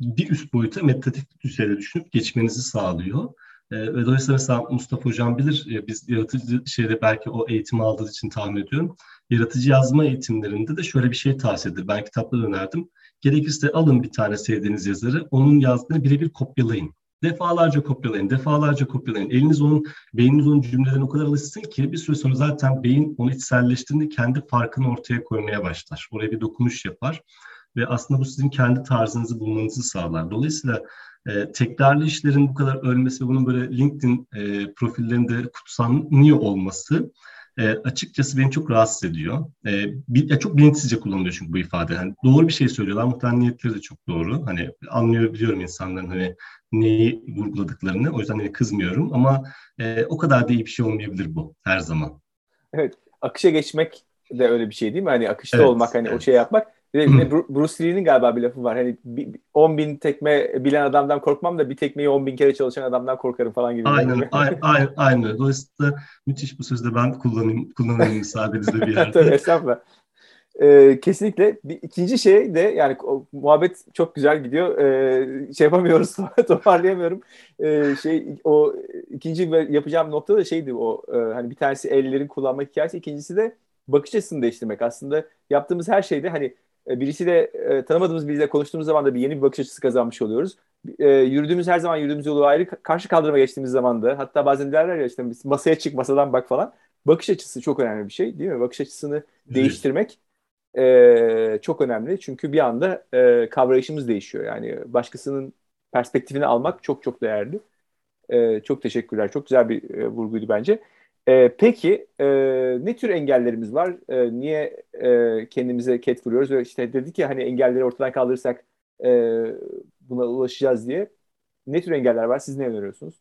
bir üst boyuta meditatif düzeyde düşünüp geçmenizi sağlıyor. E, ve dolayısıyla mesela Mustafa Hocam bilir, e, biz yaratıcı şeyde belki o eğitimi aldığı için tahmin ediyorum. Yaratıcı yazma eğitimlerinde de şöyle bir şey tavsiye edilir. Ben kitapta önerdim. Gerekirse alın bir tane sevdiğiniz yazarı, onun yazdığını birebir kopyalayın. Defalarca kopyalayın, defalarca kopyalayın. Eliniz onun, beyniniz onun cümlelerine o kadar alışsın ki bir süre sonra zaten beyin onu içselleştirdiğinde kendi farkını ortaya koymaya başlar. Oraya bir dokunuş yapar ve aslında bu sizin kendi tarzınızı bulmanızı sağlar. Dolayısıyla e, tekrarlı işlerin bu kadar ölmesi ve bunun böyle LinkedIn e, profillerinde kutsanıyor olması e, açıkçası beni çok rahatsız ediyor. E, bir, ya çok bilinçsizce kullanılıyor çünkü bu ifade. Yani doğru bir şey söylüyorlar. Muhtemelen niyetleri de çok doğru. Hani anlıyor biliyorum insanların hani neyi vurguladıklarını. O yüzden hani kızmıyorum ama e, o kadar da iyi bir şey olmayabilir bu her zaman. Evet. Akışa geçmek de öyle bir şey değil mi? Hani akışta evet, olmak, hani evet. o şey yapmak. Bir de Bruce Lee'nin galiba bir lafı var. Hani 10 bin tekme bilen adamdan korkmam da bir tekmeyi 10 bin kere çalışan adamdan korkarım falan gibi. Aynen, aynen, aynen, aynen. Dolayısıyla müthiş bu sözde ben kullanayım, kullanayım müsaadenizle bir yerde. Tabii estağfurullah. Ee, kesinlikle. Bir, ikinci şey de yani o, muhabbet çok güzel gidiyor. Ee, şey yapamıyoruz, toparlayamıyorum. Ee, şey o ikinci yapacağım nokta da şeydi o e, hani bir tanesi ellerin kullanma hikayesi, ikincisi de bakış açısını değiştirmek. Aslında yaptığımız her şeyde hani birisiyle e, tanımadığımız biriyle konuştuğumuz zaman da bir yeni bir bakış açısı kazanmış oluyoruz. E, yürüdüğümüz her zaman yürüdüğümüz yolu ayrı. Karşı kaldırıma geçtiğimiz zaman da hatta bazen derler ya işte masaya çık masadan bak falan. Bakış açısı çok önemli bir şey değil mi? Bakış açısını evet. değiştirmek e, çok önemli. Çünkü bir anda e, kavrayışımız değişiyor. Yani başkasının perspektifini almak çok çok değerli. E, çok teşekkürler. Çok güzel bir e, vurguydu bence. E, peki e, ne tür engellerimiz var? E, niye e, kendimize ket vuruyoruz? Ve işte dedik ya hani engelleri ortadan kaldırırsak e, buna ulaşacağız diye. Ne tür engeller var? Siz ne öneriyorsunuz?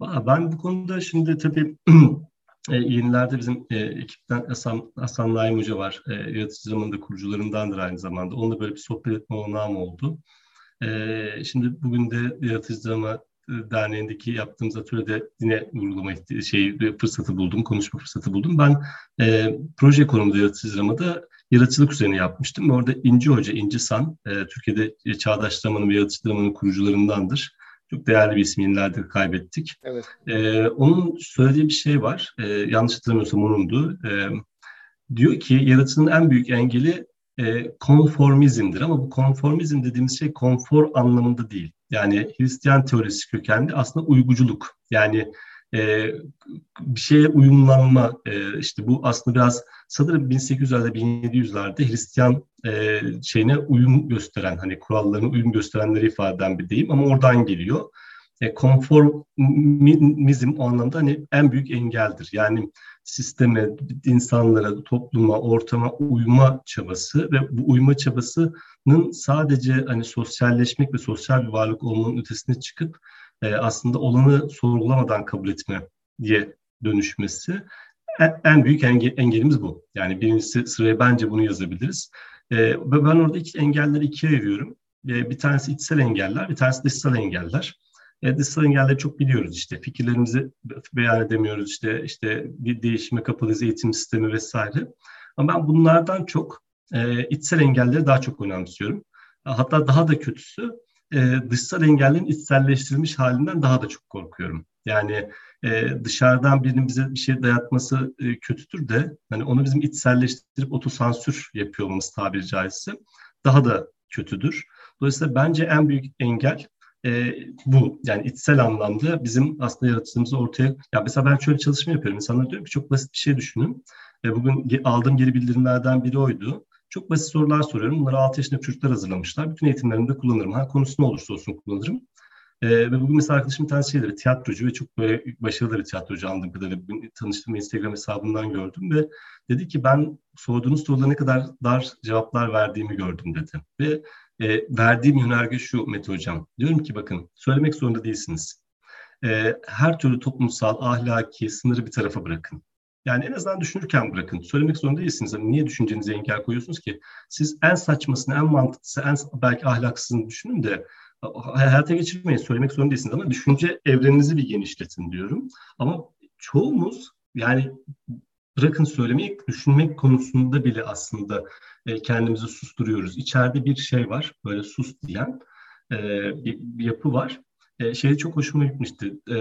Ben bu konuda şimdi tabii e, yenilerde bizim e, ekipten Hasan, Hasan Naim Hoca var. E, yaratıcı zamanında kurucularındandır aynı zamanda. Onunla böyle bir sohbet etme olanağım oldu. E, şimdi bugün de yaratıcı zaman Derneği'ndeki yaptığımız atölyede yine vurgulama şey fırsatı buldum, konuşma fırsatı buldum. Ben e, proje konumunda yaratıcılamada yaratıcılık üzerine yapmıştım. Orada İnci Hoca, İnci San, e, Türkiye'de çağdaş dramanın ve yaratıcılamanın kurucularındandır. Çok değerli bir isim yenilerde kaybettik. Evet. E, onun söylediği bir şey var. E, yanlış hatırlamıyorsam onundu. E, diyor ki yaratıcının en büyük engeli e, konformizmdir ama bu konformizm dediğimiz şey konfor anlamında değil. Yani Hristiyan teorisi kökenli aslında uyguculuk. Yani e, bir şeye uyumlanma e, işte bu aslında biraz sanırım 1800'lerde 1700'lerde Hristiyan e, şeyine uyum gösteren hani kurallarına uyum gösterenleri ifade eden bir deyim ama oradan geliyor. E, konformizm o anlamda hani en büyük engeldir. Yani sisteme, insanlara, topluma, ortama uyma çabası ve bu uyma çabasının sadece hani sosyalleşmek ve sosyal bir varlık olmanın ötesine çıkıp e, aslında olanı sorgulamadan kabul etme diye dönüşmesi en, en büyük enge, engelimiz bu. Yani birincisi sıraya bence bunu yazabiliriz. E, ben orada iki engelleri ikiye ayırıyorum. E, bir tanesi içsel engeller, bir tanesi dışsal engeller. E, dışsal engelleri çok biliyoruz işte fikirlerimizi beyan edemiyoruz işte işte bir değişime kapalıyız eğitim sistemi vesaire. Ama ben bunlardan çok e, içsel engelleri daha çok önemsiyorum. Hatta daha da kötüsü e, dışsal engellerin içselleştirilmiş halinden daha da çok korkuyorum. Yani e, dışarıdan birinin bize bir şey dayatması e, kötüdür de hani onu bizim içselleştirip otosansür yapıyor olmamız tabiri caizse daha da kötüdür. Dolayısıyla bence en büyük engel e, bu. Yani içsel anlamda bizim aslında yaratıcılığımızı ortaya... Ya mesela ben şöyle çalışma yapıyorum. İnsanlara diyorum ki çok basit bir şey düşünün. E, bugün aldığım geri bildirimlerden biri oydu. Çok basit sorular soruyorum. Bunları 6 yaşında çocuklar hazırlamışlar. Bütün eğitimlerimde kullanırım. Ha, konusu ne olursa olsun kullanırım. Ee, ve bugün mesela arkadaşım bir tane şeyleri tiyatrocu ve çok böyle başarılı bir tiyatrocu anladığım kadarıyla bugün tanıştığım Instagram hesabından gördüm ve dedi ki ben sorduğunuz sorulara ne kadar dar cevaplar verdiğimi gördüm dedi. Ve e, verdiğim yönerge şu Mete Hocam. Diyorum ki bakın söylemek zorunda değilsiniz. E, her türlü toplumsal, ahlaki sınırı bir tarafa bırakın. Yani en azından düşünürken bırakın. Söylemek zorunda değilsiniz. Yani niye düşüncenize engel koyuyorsunuz ki? Siz en saçmasını, en mantıklısı, en belki ahlaksızını düşünün de hayata geçirmeyin. Söylemek zorunda değilsiniz ama düşünce evreninizi bir genişletin diyorum. Ama çoğumuz yani bırakın söylemeyi düşünmek konusunda bile aslında e, kendimizi susturuyoruz. İçeride bir şey var böyle sus diyen e, bir, bir yapı var. E, şey çok hoşuma gitmişti. E,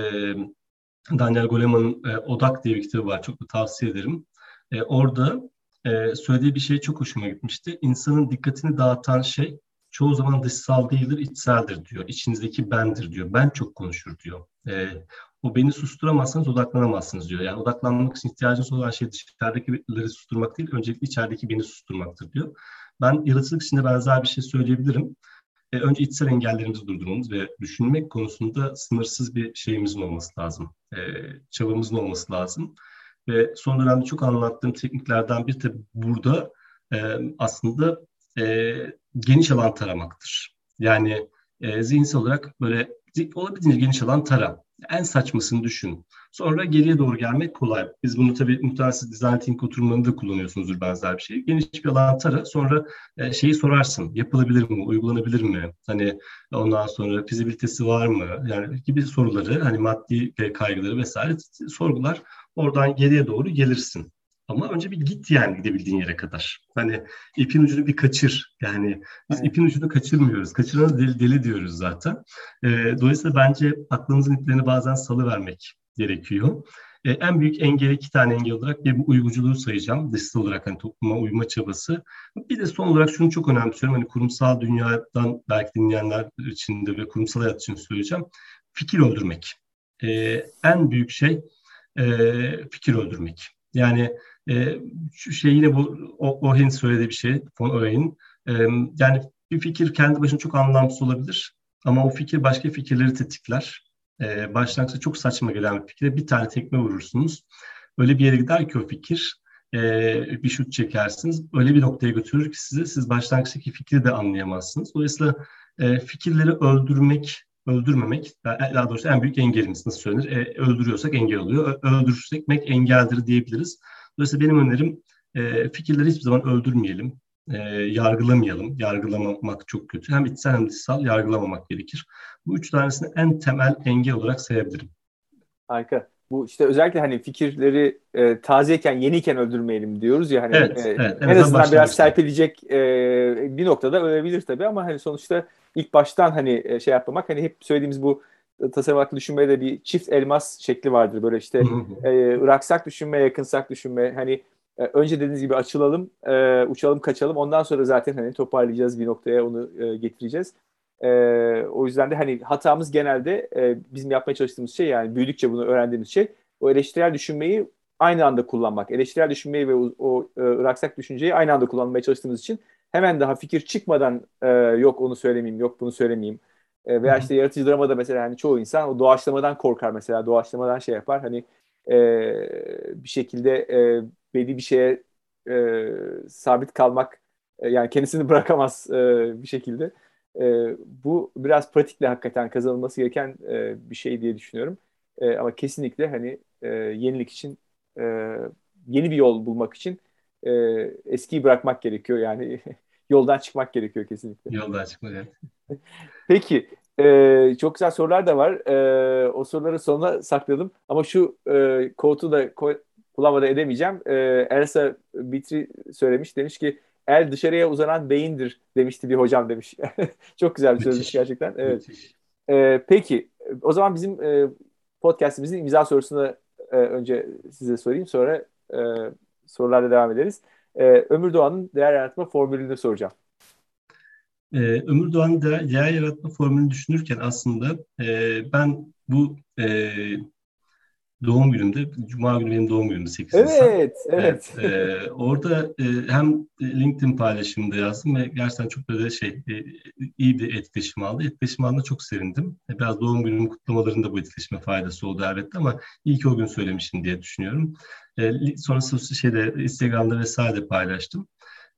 Daniel Goleman'ın e, Odak diye bir kitabı var. Çok da tavsiye ederim. E, orada e, söylediği bir şey çok hoşuma gitmişti. İnsanın dikkatini dağıtan şey çoğu zaman dışsal değildir, içseldir diyor. İçinizdeki bendir diyor. Ben çok konuşur diyor. E, o beni susturamazsanız odaklanamazsınız diyor. Yani odaklanmak için ihtiyacınız olan şey dışarıdakileri susturmak değil, öncelikle içerideki beni susturmaktır diyor. Ben yaratıcılık içinde benzer bir şey söyleyebilirim. E, önce içsel engellerimizi durdurmamız ve düşünmek konusunda sınırsız bir şeyimizin olması lazım. E, çabamızın olması lazım. Ve son dönemde çok anlattığım tekniklerden bir de burada e, aslında e, geniş alan taramaktır. Yani e, zihinsel olarak böyle olabildiğince geniş alan tara. En saçmasını düşün. Sonra geriye doğru gelmek kolay. Biz bunu tabii muhtemelen siz design thinking oturumlarında kullanıyorsunuzdur benzer bir şey. Geniş bir alan tara. Sonra e, şeyi sorarsın. Yapılabilir mi? Uygulanabilir mi? Hani ondan sonra fizibilitesi var mı? Yani gibi soruları hani maddi kaygıları vesaire sorgular. Oradan geriye doğru gelirsin. Ama önce bir git yani gidebildiğin yere kadar. Hani ipin ucunu bir kaçır. Yani biz evet. ipin ucunu kaçırmıyoruz. Kaçıranı deli, deli diyoruz zaten. E, dolayısıyla bence aklınızın iplerini bazen salı vermek gerekiyor. E, en büyük engel iki tane engel olarak bir bu uyguculuğu sayacağım. Dışsal olarak hani topluma uyma çabası. Bir de son olarak şunu çok önemsiyorum. Hani kurumsal dünyadan belki dinleyenler için de ve kurumsal hayat için söyleyeceğim. Fikir öldürmek. E, en büyük şey e, fikir öldürmek. Yani e, şu şey yine bu o, Ohen söylediği bir şey, von Ohen'in. E, yani bir fikir kendi başına çok anlamsız olabilir ama o fikir başka fikirleri tetikler. E, başlangıçta çok saçma gelen bir fikre bir tane tekme vurursunuz. Öyle bir yere gider ki o fikir e, bir şut çekersiniz. Öyle bir noktaya götürür ki sizi siz başlangıçtaki fikri de anlayamazsınız. Dolayısıyla e, fikirleri öldürmek, öldürmemek daha doğrusu en büyük engelimiz nasıl söylenir? E, öldürüyorsak engel oluyor. Öldürürsek engeldir diyebiliriz. Dolayısıyla benim önerim e, fikirleri hiçbir zaman öldürmeyelim, e, yargılamayalım. Yargılamamak çok kötü. Hem içsel hem dışsal yargılamamak gerekir. Bu üç tanesini en temel engel olarak sayabilirim. Harika. Bu işte özellikle hani fikirleri e, tazeyken, yeniyken öldürmeyelim diyoruz ya hani evet, e, evet, en, en azından biraz serpilecek e, bir noktada ölebilir tabii ama hani sonuçta ilk baştan hani e, şey yapmamak hani hep söylediğimiz bu tasarım hakkında düşünmede bir çift elmas şekli vardır. Böyle işte e, ıraksak düşünme, yakınsak düşünme. Hani e, önce dediğiniz gibi açılalım, e, uçalım, kaçalım. Ondan sonra zaten hani toparlayacağız bir noktaya onu e, getireceğiz. E, o yüzden de hani hatamız genelde e, bizim yapmaya çalıştığımız şey yani büyüdükçe bunu öğrendiğimiz şey o eleştirel düşünmeyi aynı anda kullanmak. Eleştirel düşünmeyi ve o, o e, ıraksak düşünceyi aynı anda kullanmaya çalıştığımız için hemen daha fikir çıkmadan e, yok onu söylemeyeyim, yok bunu söylemeyeyim e, veya işte yaratıcı dramada mesela hani çoğu insan o doğaçlamadan korkar mesela. Doğaçlamadan şey yapar. Hani e, bir şekilde e, belli bir şeye e, sabit kalmak e, yani kendisini bırakamaz e, bir şekilde. E, bu biraz pratikle hakikaten kazanılması gereken e, bir şey diye düşünüyorum. E, ama kesinlikle hani e, yenilik için e, yeni bir yol bulmak için e, eskiyi bırakmak gerekiyor. Yani yoldan çıkmak gerekiyor kesinlikle. Yoldan çıkmak evet. Peki e, çok güzel sorular da var. E, o soruları sonuna sakladım. Ama şu e, kodu da ko kullanmadan edemeyeceğim. E, Elsa Bitri söylemiş. Demiş ki el dışarıya uzanan beyindir demişti bir hocam demiş. çok güzel bir sözmüş gerçekten. Evet. E, peki o zaman bizim e, podcastimizin imza sorusunu e, önce size sorayım. Sonra e, sorularla devam ederiz. E, Ömür Doğan'ın değer yaratma formülünü soracağım. Ee, Ömür Doğan değer, değer yaratma formülünü düşünürken aslında e, ben bu e, doğum günümde, Cuma günü benim doğum günümde 8 evet, Nisan. Evet, evet. E, orada e, hem LinkedIn paylaşımında yazdım ve gerçekten çok böyle şey e, iyi bir etkileşim aldı. Etkileşim aldığında çok sevindim. E, biraz doğum günüm kutlamalarında bu etkileşime faydası oldu elbette ama iyi ki o gün söylemişim diye düşünüyorum. E, sonrasında şeyde Instagram'da vesaire de paylaştım.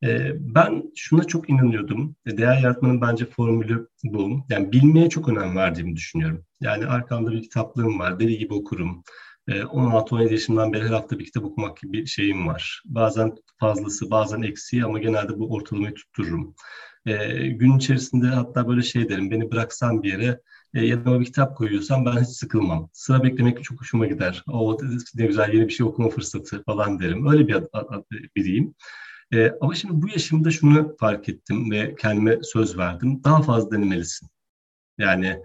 Ee, ben şuna çok inanıyordum. Değer yaratmanın bence formülü bu. Yani bilmeye çok önem verdiğimi düşünüyorum. Yani arkamda bir kitaplığım var. Deli gibi okurum. 16-17 ee, yaşından beri her hafta bir kitap okumak gibi bir şeyim var. Bazen fazlası, bazen eksiği ama genelde bu ortalamayı tuttururum. E, gün içerisinde hatta böyle şey derim, beni bıraksan bir yere e, yanıma bir kitap koyuyorsam ben hiç sıkılmam. Sıra beklemek çok hoşuma gider. O ne güzel yeni bir şey okuma fırsatı falan derim. Öyle bir biriyim. E, ama şimdi bu yaşımda şunu fark ettim ve kendime söz verdim. Daha fazla denemelisin. Yani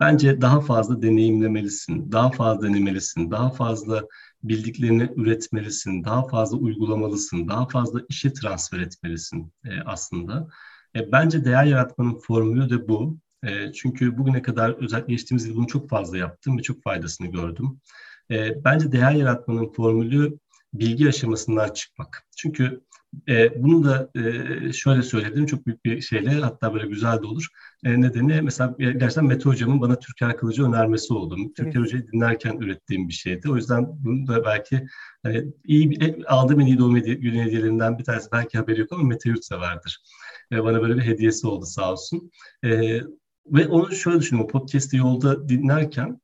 bence daha fazla deneyimlemelisin, daha fazla denemelisin, daha fazla bildiklerini üretmelisin, daha fazla uygulamalısın, daha fazla işe transfer etmelisin e, aslında. E, bence değer yaratmanın formülü de bu. E, çünkü bugüne kadar özellikle geçtiğimiz yıl bunu çok fazla yaptım ve çok faydasını gördüm. E, bence değer yaratmanın formülü bilgi aşamasından çıkmak. Çünkü e, bunu da e, şöyle söyledim çok büyük bir şeyle hatta böyle güzel de olur. E, nedeni mesela gerçekten Mete Hocam'ın bana Türker Kılıcı önermesi oldu. Türker evet. Hoca'yı dinlerken ürettiğim bir şeydi. O yüzden bunu da belki hani, iyi e, aldığım en iyi doğum hediye, günü hediyelerinden bir tanesi belki haberi yok ama Mete Yurtsever'dir. E, bana böyle bir hediyesi oldu sağ olsun. E, ve onu şöyle düşünüyorum, podcast'i yolda dinlerken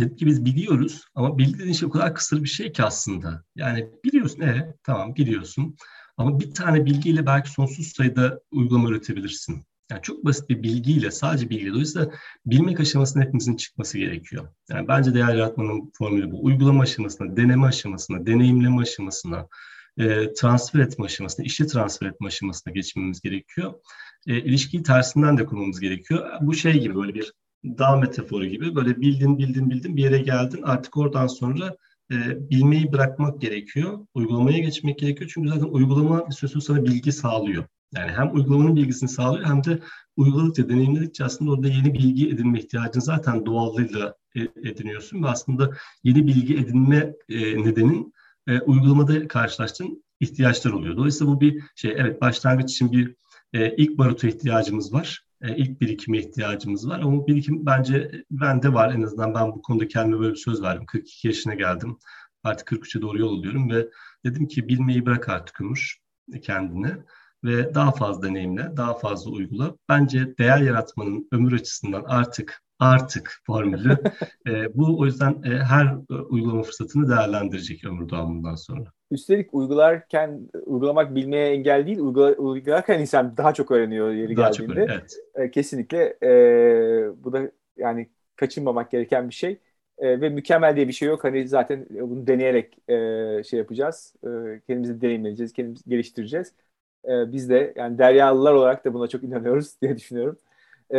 Dedik ki biz biliyoruz ama bildiğin şey o kadar kısır bir şey ki aslında. Yani biliyorsun, e, tamam biliyorsun. Ama bir tane bilgiyle belki sonsuz sayıda uygulama üretebilirsin. Yani çok basit bir bilgiyle, sadece bilgi. Dolayısıyla bilmek aşamasında hepimizin çıkması gerekiyor. Yani bence değer yaratmanın formülü bu. Uygulama aşamasına, deneme aşamasına, deneyimleme aşamasına, e, transfer etme aşamasına, işe transfer etme aşamasına geçmemiz gerekiyor. E, ilişkiyi tersinden de kurmamız gerekiyor. Bu şey gibi böyle bir dağ metaforu gibi böyle bildin bildin bildin bir yere geldin artık oradan sonra e, bilmeyi bırakmak gerekiyor. Uygulamaya geçmek gerekiyor. Çünkü zaten uygulama bir süre sana bilgi sağlıyor. Yani hem uygulamanın bilgisini sağlıyor hem de uyguladıkça, deneyimledikçe aslında orada yeni bilgi edinme ihtiyacını zaten doğallığıyla e, ediniyorsun. Ve aslında yeni bilgi edinme e, nedenin e, uygulamada karşılaştığın ihtiyaçlar oluyor. Dolayısıyla bu bir şey, evet başlangıç için bir e, ilk baruta ihtiyacımız var. E, ilk birikime ihtiyacımız var. Ama birikim bence bende var. En azından ben bu konuda kendime böyle bir söz verdim. 42 yaşına geldim. Artık 43'e doğru yol alıyorum ve dedim ki bilmeyi bırak artık Ömür kendine ve daha fazla deneyimle, daha fazla uygula. Bence değer yaratmanın ömür açısından artık artık formülü. e, bu o yüzden e, her e, uygulama fırsatını değerlendirecek ömür doğumundan sonra. Üstelik uygularken uygulamak bilmeye engel değil, uygula, uygularken insan daha çok öğreniyor yeri daha geldiğinde. Çok öğreniyor, evet. E, kesinlikle e, bu da yani kaçınmamak gereken bir şey. E, ve mükemmel diye bir şey yok. Hani zaten bunu deneyerek e, şey yapacağız. E, kendimizi deneyimleyeceğiz, kendimizi geliştireceğiz. E, biz de yani deryalılar olarak da buna çok inanıyoruz diye düşünüyorum. Ee,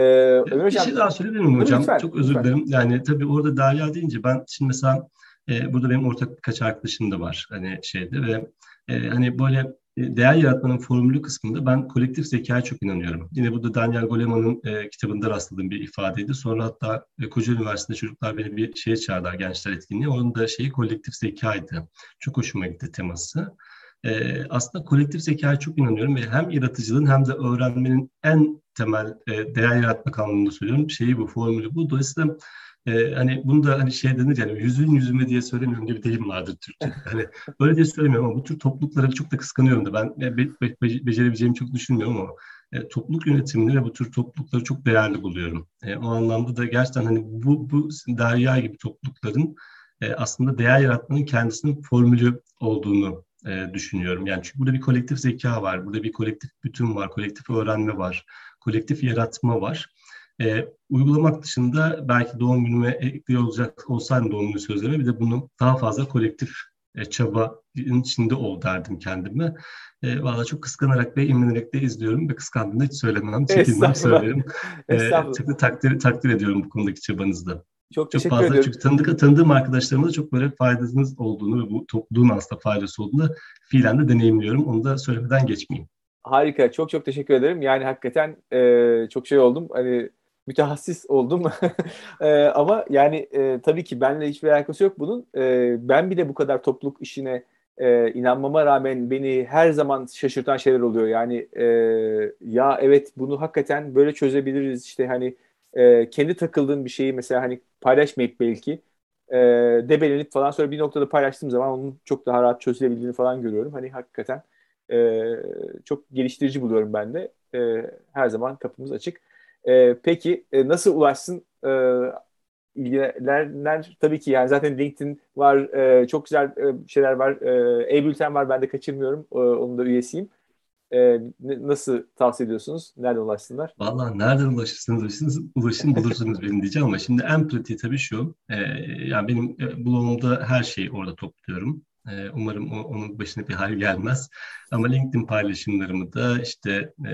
Ömer bir şey daha söyleyebilir miyim hocam? Lütfen, Çok özür dilerim. Yani tabii orada Derya deyince ben şimdi mesela e, burada benim ortak birkaç arkadaşım da var hani şeyde ve e, hani böyle e, değer yaratmanın formülü kısmında ben kolektif zekaya çok inanıyorum. Yine burada Daniel Goleman'ın e, kitabında rastladığım bir ifadeydi. Sonra hatta e, Kocaeli Üniversitesi'nde çocuklar beni bir şeye çağırdılar gençler etkinliği. Onun da şeyi kolektif zekaydı. Çok hoşuma gitti teması. E, aslında kolektif zekaya çok inanıyorum ve hem yaratıcılığın hem de öğrenmenin en temel e, değer yaratmak anlamında söylüyorum. Şeyi bu, formülü bu. Dolayısıyla e, hani bunu da hani şey denir yani yüzün yüzüme diye söylemiyorum diye bir deyim vardır Türkçe'de. Hani böyle diye söylemiyorum ama bu tür toplulukları çok da kıskanıyorum da ben be, be, be, becerebileceğimi çok düşünmüyorum ama e, topluluk yönetimini ve bu tür toplulukları çok değerli buluyorum. E, o anlamda da gerçekten hani bu, bu derya gibi toplulukların e, aslında değer yaratmanın kendisinin formülü olduğunu e, düşünüyorum. Yani çünkü burada bir kolektif zeka var, burada bir kolektif bütün var, kolektif öğrenme var, kolektif yaratma var. E, uygulamak dışında belki doğum günüme ekliyor olacak olsaydım doğum günü sözlerime bir de bunu daha fazla kolektif e, çabanın içinde ol derdim kendime. E, Valla çok kıskanarak ve imrenerek de izliyorum ve kıskandığımda hiç söylemem, çekinmem söylerim. E, çok takdir, takdir ediyorum bu konudaki çabanızda. Çok, çok fazla ediyorum. çünkü tanıdık, tanıdığım arkadaşlarımda da çok böyle faydasınız olduğunu ve bu topluluğun aslında faydası olduğunu fiilen de deneyimliyorum. Onu da söylemeden geçmeyeyim. Harika. Çok çok teşekkür ederim. Yani hakikaten e, çok şey oldum. Hani mütehassis oldum. e, ama yani e, tabii ki benimle hiçbir alakası yok bunun. E, ben bile bu kadar topluluk işine e, inanmama rağmen beni her zaman şaşırtan şeyler oluyor. Yani e, ya evet bunu hakikaten böyle çözebiliriz. İşte hani e, kendi takıldığın bir şeyi mesela hani paylaşmayıp belki e, debelenip falan sonra bir noktada paylaştığım zaman onun çok daha rahat çözülebildiğini falan görüyorum. Hani hakikaten e, çok geliştirici buluyorum ben de. E, her zaman kapımız açık. E, peki e, nasıl ulaşsın e, ilgilenenler? Tabii ki yani zaten LinkedIn var, e, çok güzel e, şeyler var. E, E-Bülten var, ben de kaçırmıyorum. E, onun da üyesiyim. e, nasıl tavsiye ediyorsunuz? Nereden ulaşsınlar? Valla nereden ulaşırsınız, ulaşırsınız, ulaşın bulursunuz benim diyeceğim ama şimdi en pratiği tabii şu. E, yani benim e, blogumda her şeyi orada topluyorum. E, umarım o, onun başına bir hal gelmez. Ama LinkedIn paylaşımlarımı da işte e,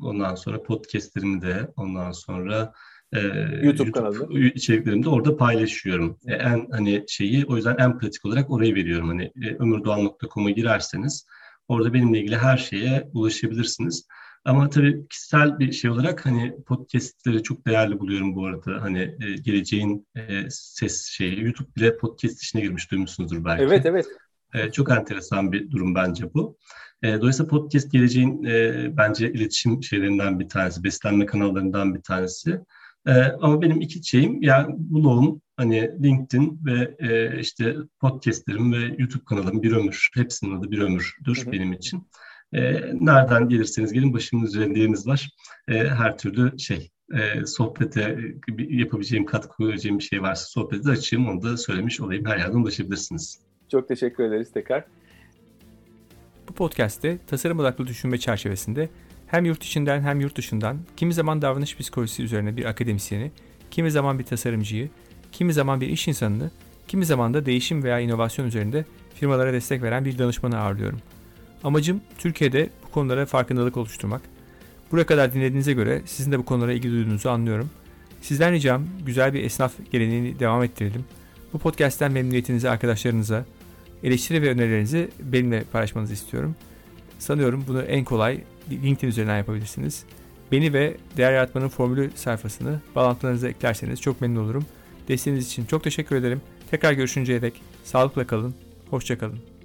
ondan sonra podcastlerimi de ondan sonra e, YouTube, YouTube kanalı içeriklerimi de orada paylaşıyorum. E, en hani şeyi o yüzden en pratik olarak orayı veriyorum. Hani e, ömürdoğan.com'a girerseniz Orada benimle ilgili her şeye ulaşabilirsiniz. Ama tabii kişisel bir şey olarak hani podcastleri çok değerli buluyorum bu arada. Hani e, geleceğin e, ses şeyi. YouTube bile podcast işine girmiş duymuşsunuzdur belki. Evet evet. E, çok enteresan bir durum bence bu. E, dolayısıyla podcast geleceğin e, bence iletişim şeylerinden bir tanesi, beslenme kanallarından bir tanesi. E, ama benim iki şeyim yani blogum hani LinkedIn ve e, işte podcastlerim ve YouTube kanalım Bir Ömür. Hepsinin adı Bir Ömür'dür hı hı. benim için. E, nereden gelirseniz gelin başımın üzerinde yeriniz var. E, her türlü şey e, sohbete yapabileceğim, katkı koyabileceğim bir şey varsa sohbete açayım. Onu da söylemiş olayım. Her yerden ulaşabilirsiniz. Çok teşekkür ederiz tekrar. Bu podcast'te tasarım odaklı düşünme çerçevesinde hem yurt içinden hem yurt dışından kimi zaman davranış psikolojisi üzerine bir akademisyeni, kimi zaman bir tasarımcıyı, kimi zaman bir iş insanını, kimi zaman da değişim veya inovasyon üzerinde firmalara destek veren bir danışmanı ağırlıyorum. Amacım Türkiye'de bu konulara farkındalık oluşturmak. Buraya kadar dinlediğinize göre sizin de bu konulara ilgi duyduğunuzu anlıyorum. Sizden ricam güzel bir esnaf geleneğini devam ettirelim. Bu podcast'ten memnuniyetinizi arkadaşlarınıza, eleştiri ve önerilerinizi benimle paylaşmanızı istiyorum. Sanıyorum bunu en kolay LinkedIn üzerinden yapabilirsiniz. Beni ve Değer Yaratmanın Formülü sayfasını bağlantılarınıza eklerseniz çok memnun olurum. Desteğiniz için çok teşekkür ederim. Tekrar görüşünceye dek sağlıkla kalın, hoşçakalın.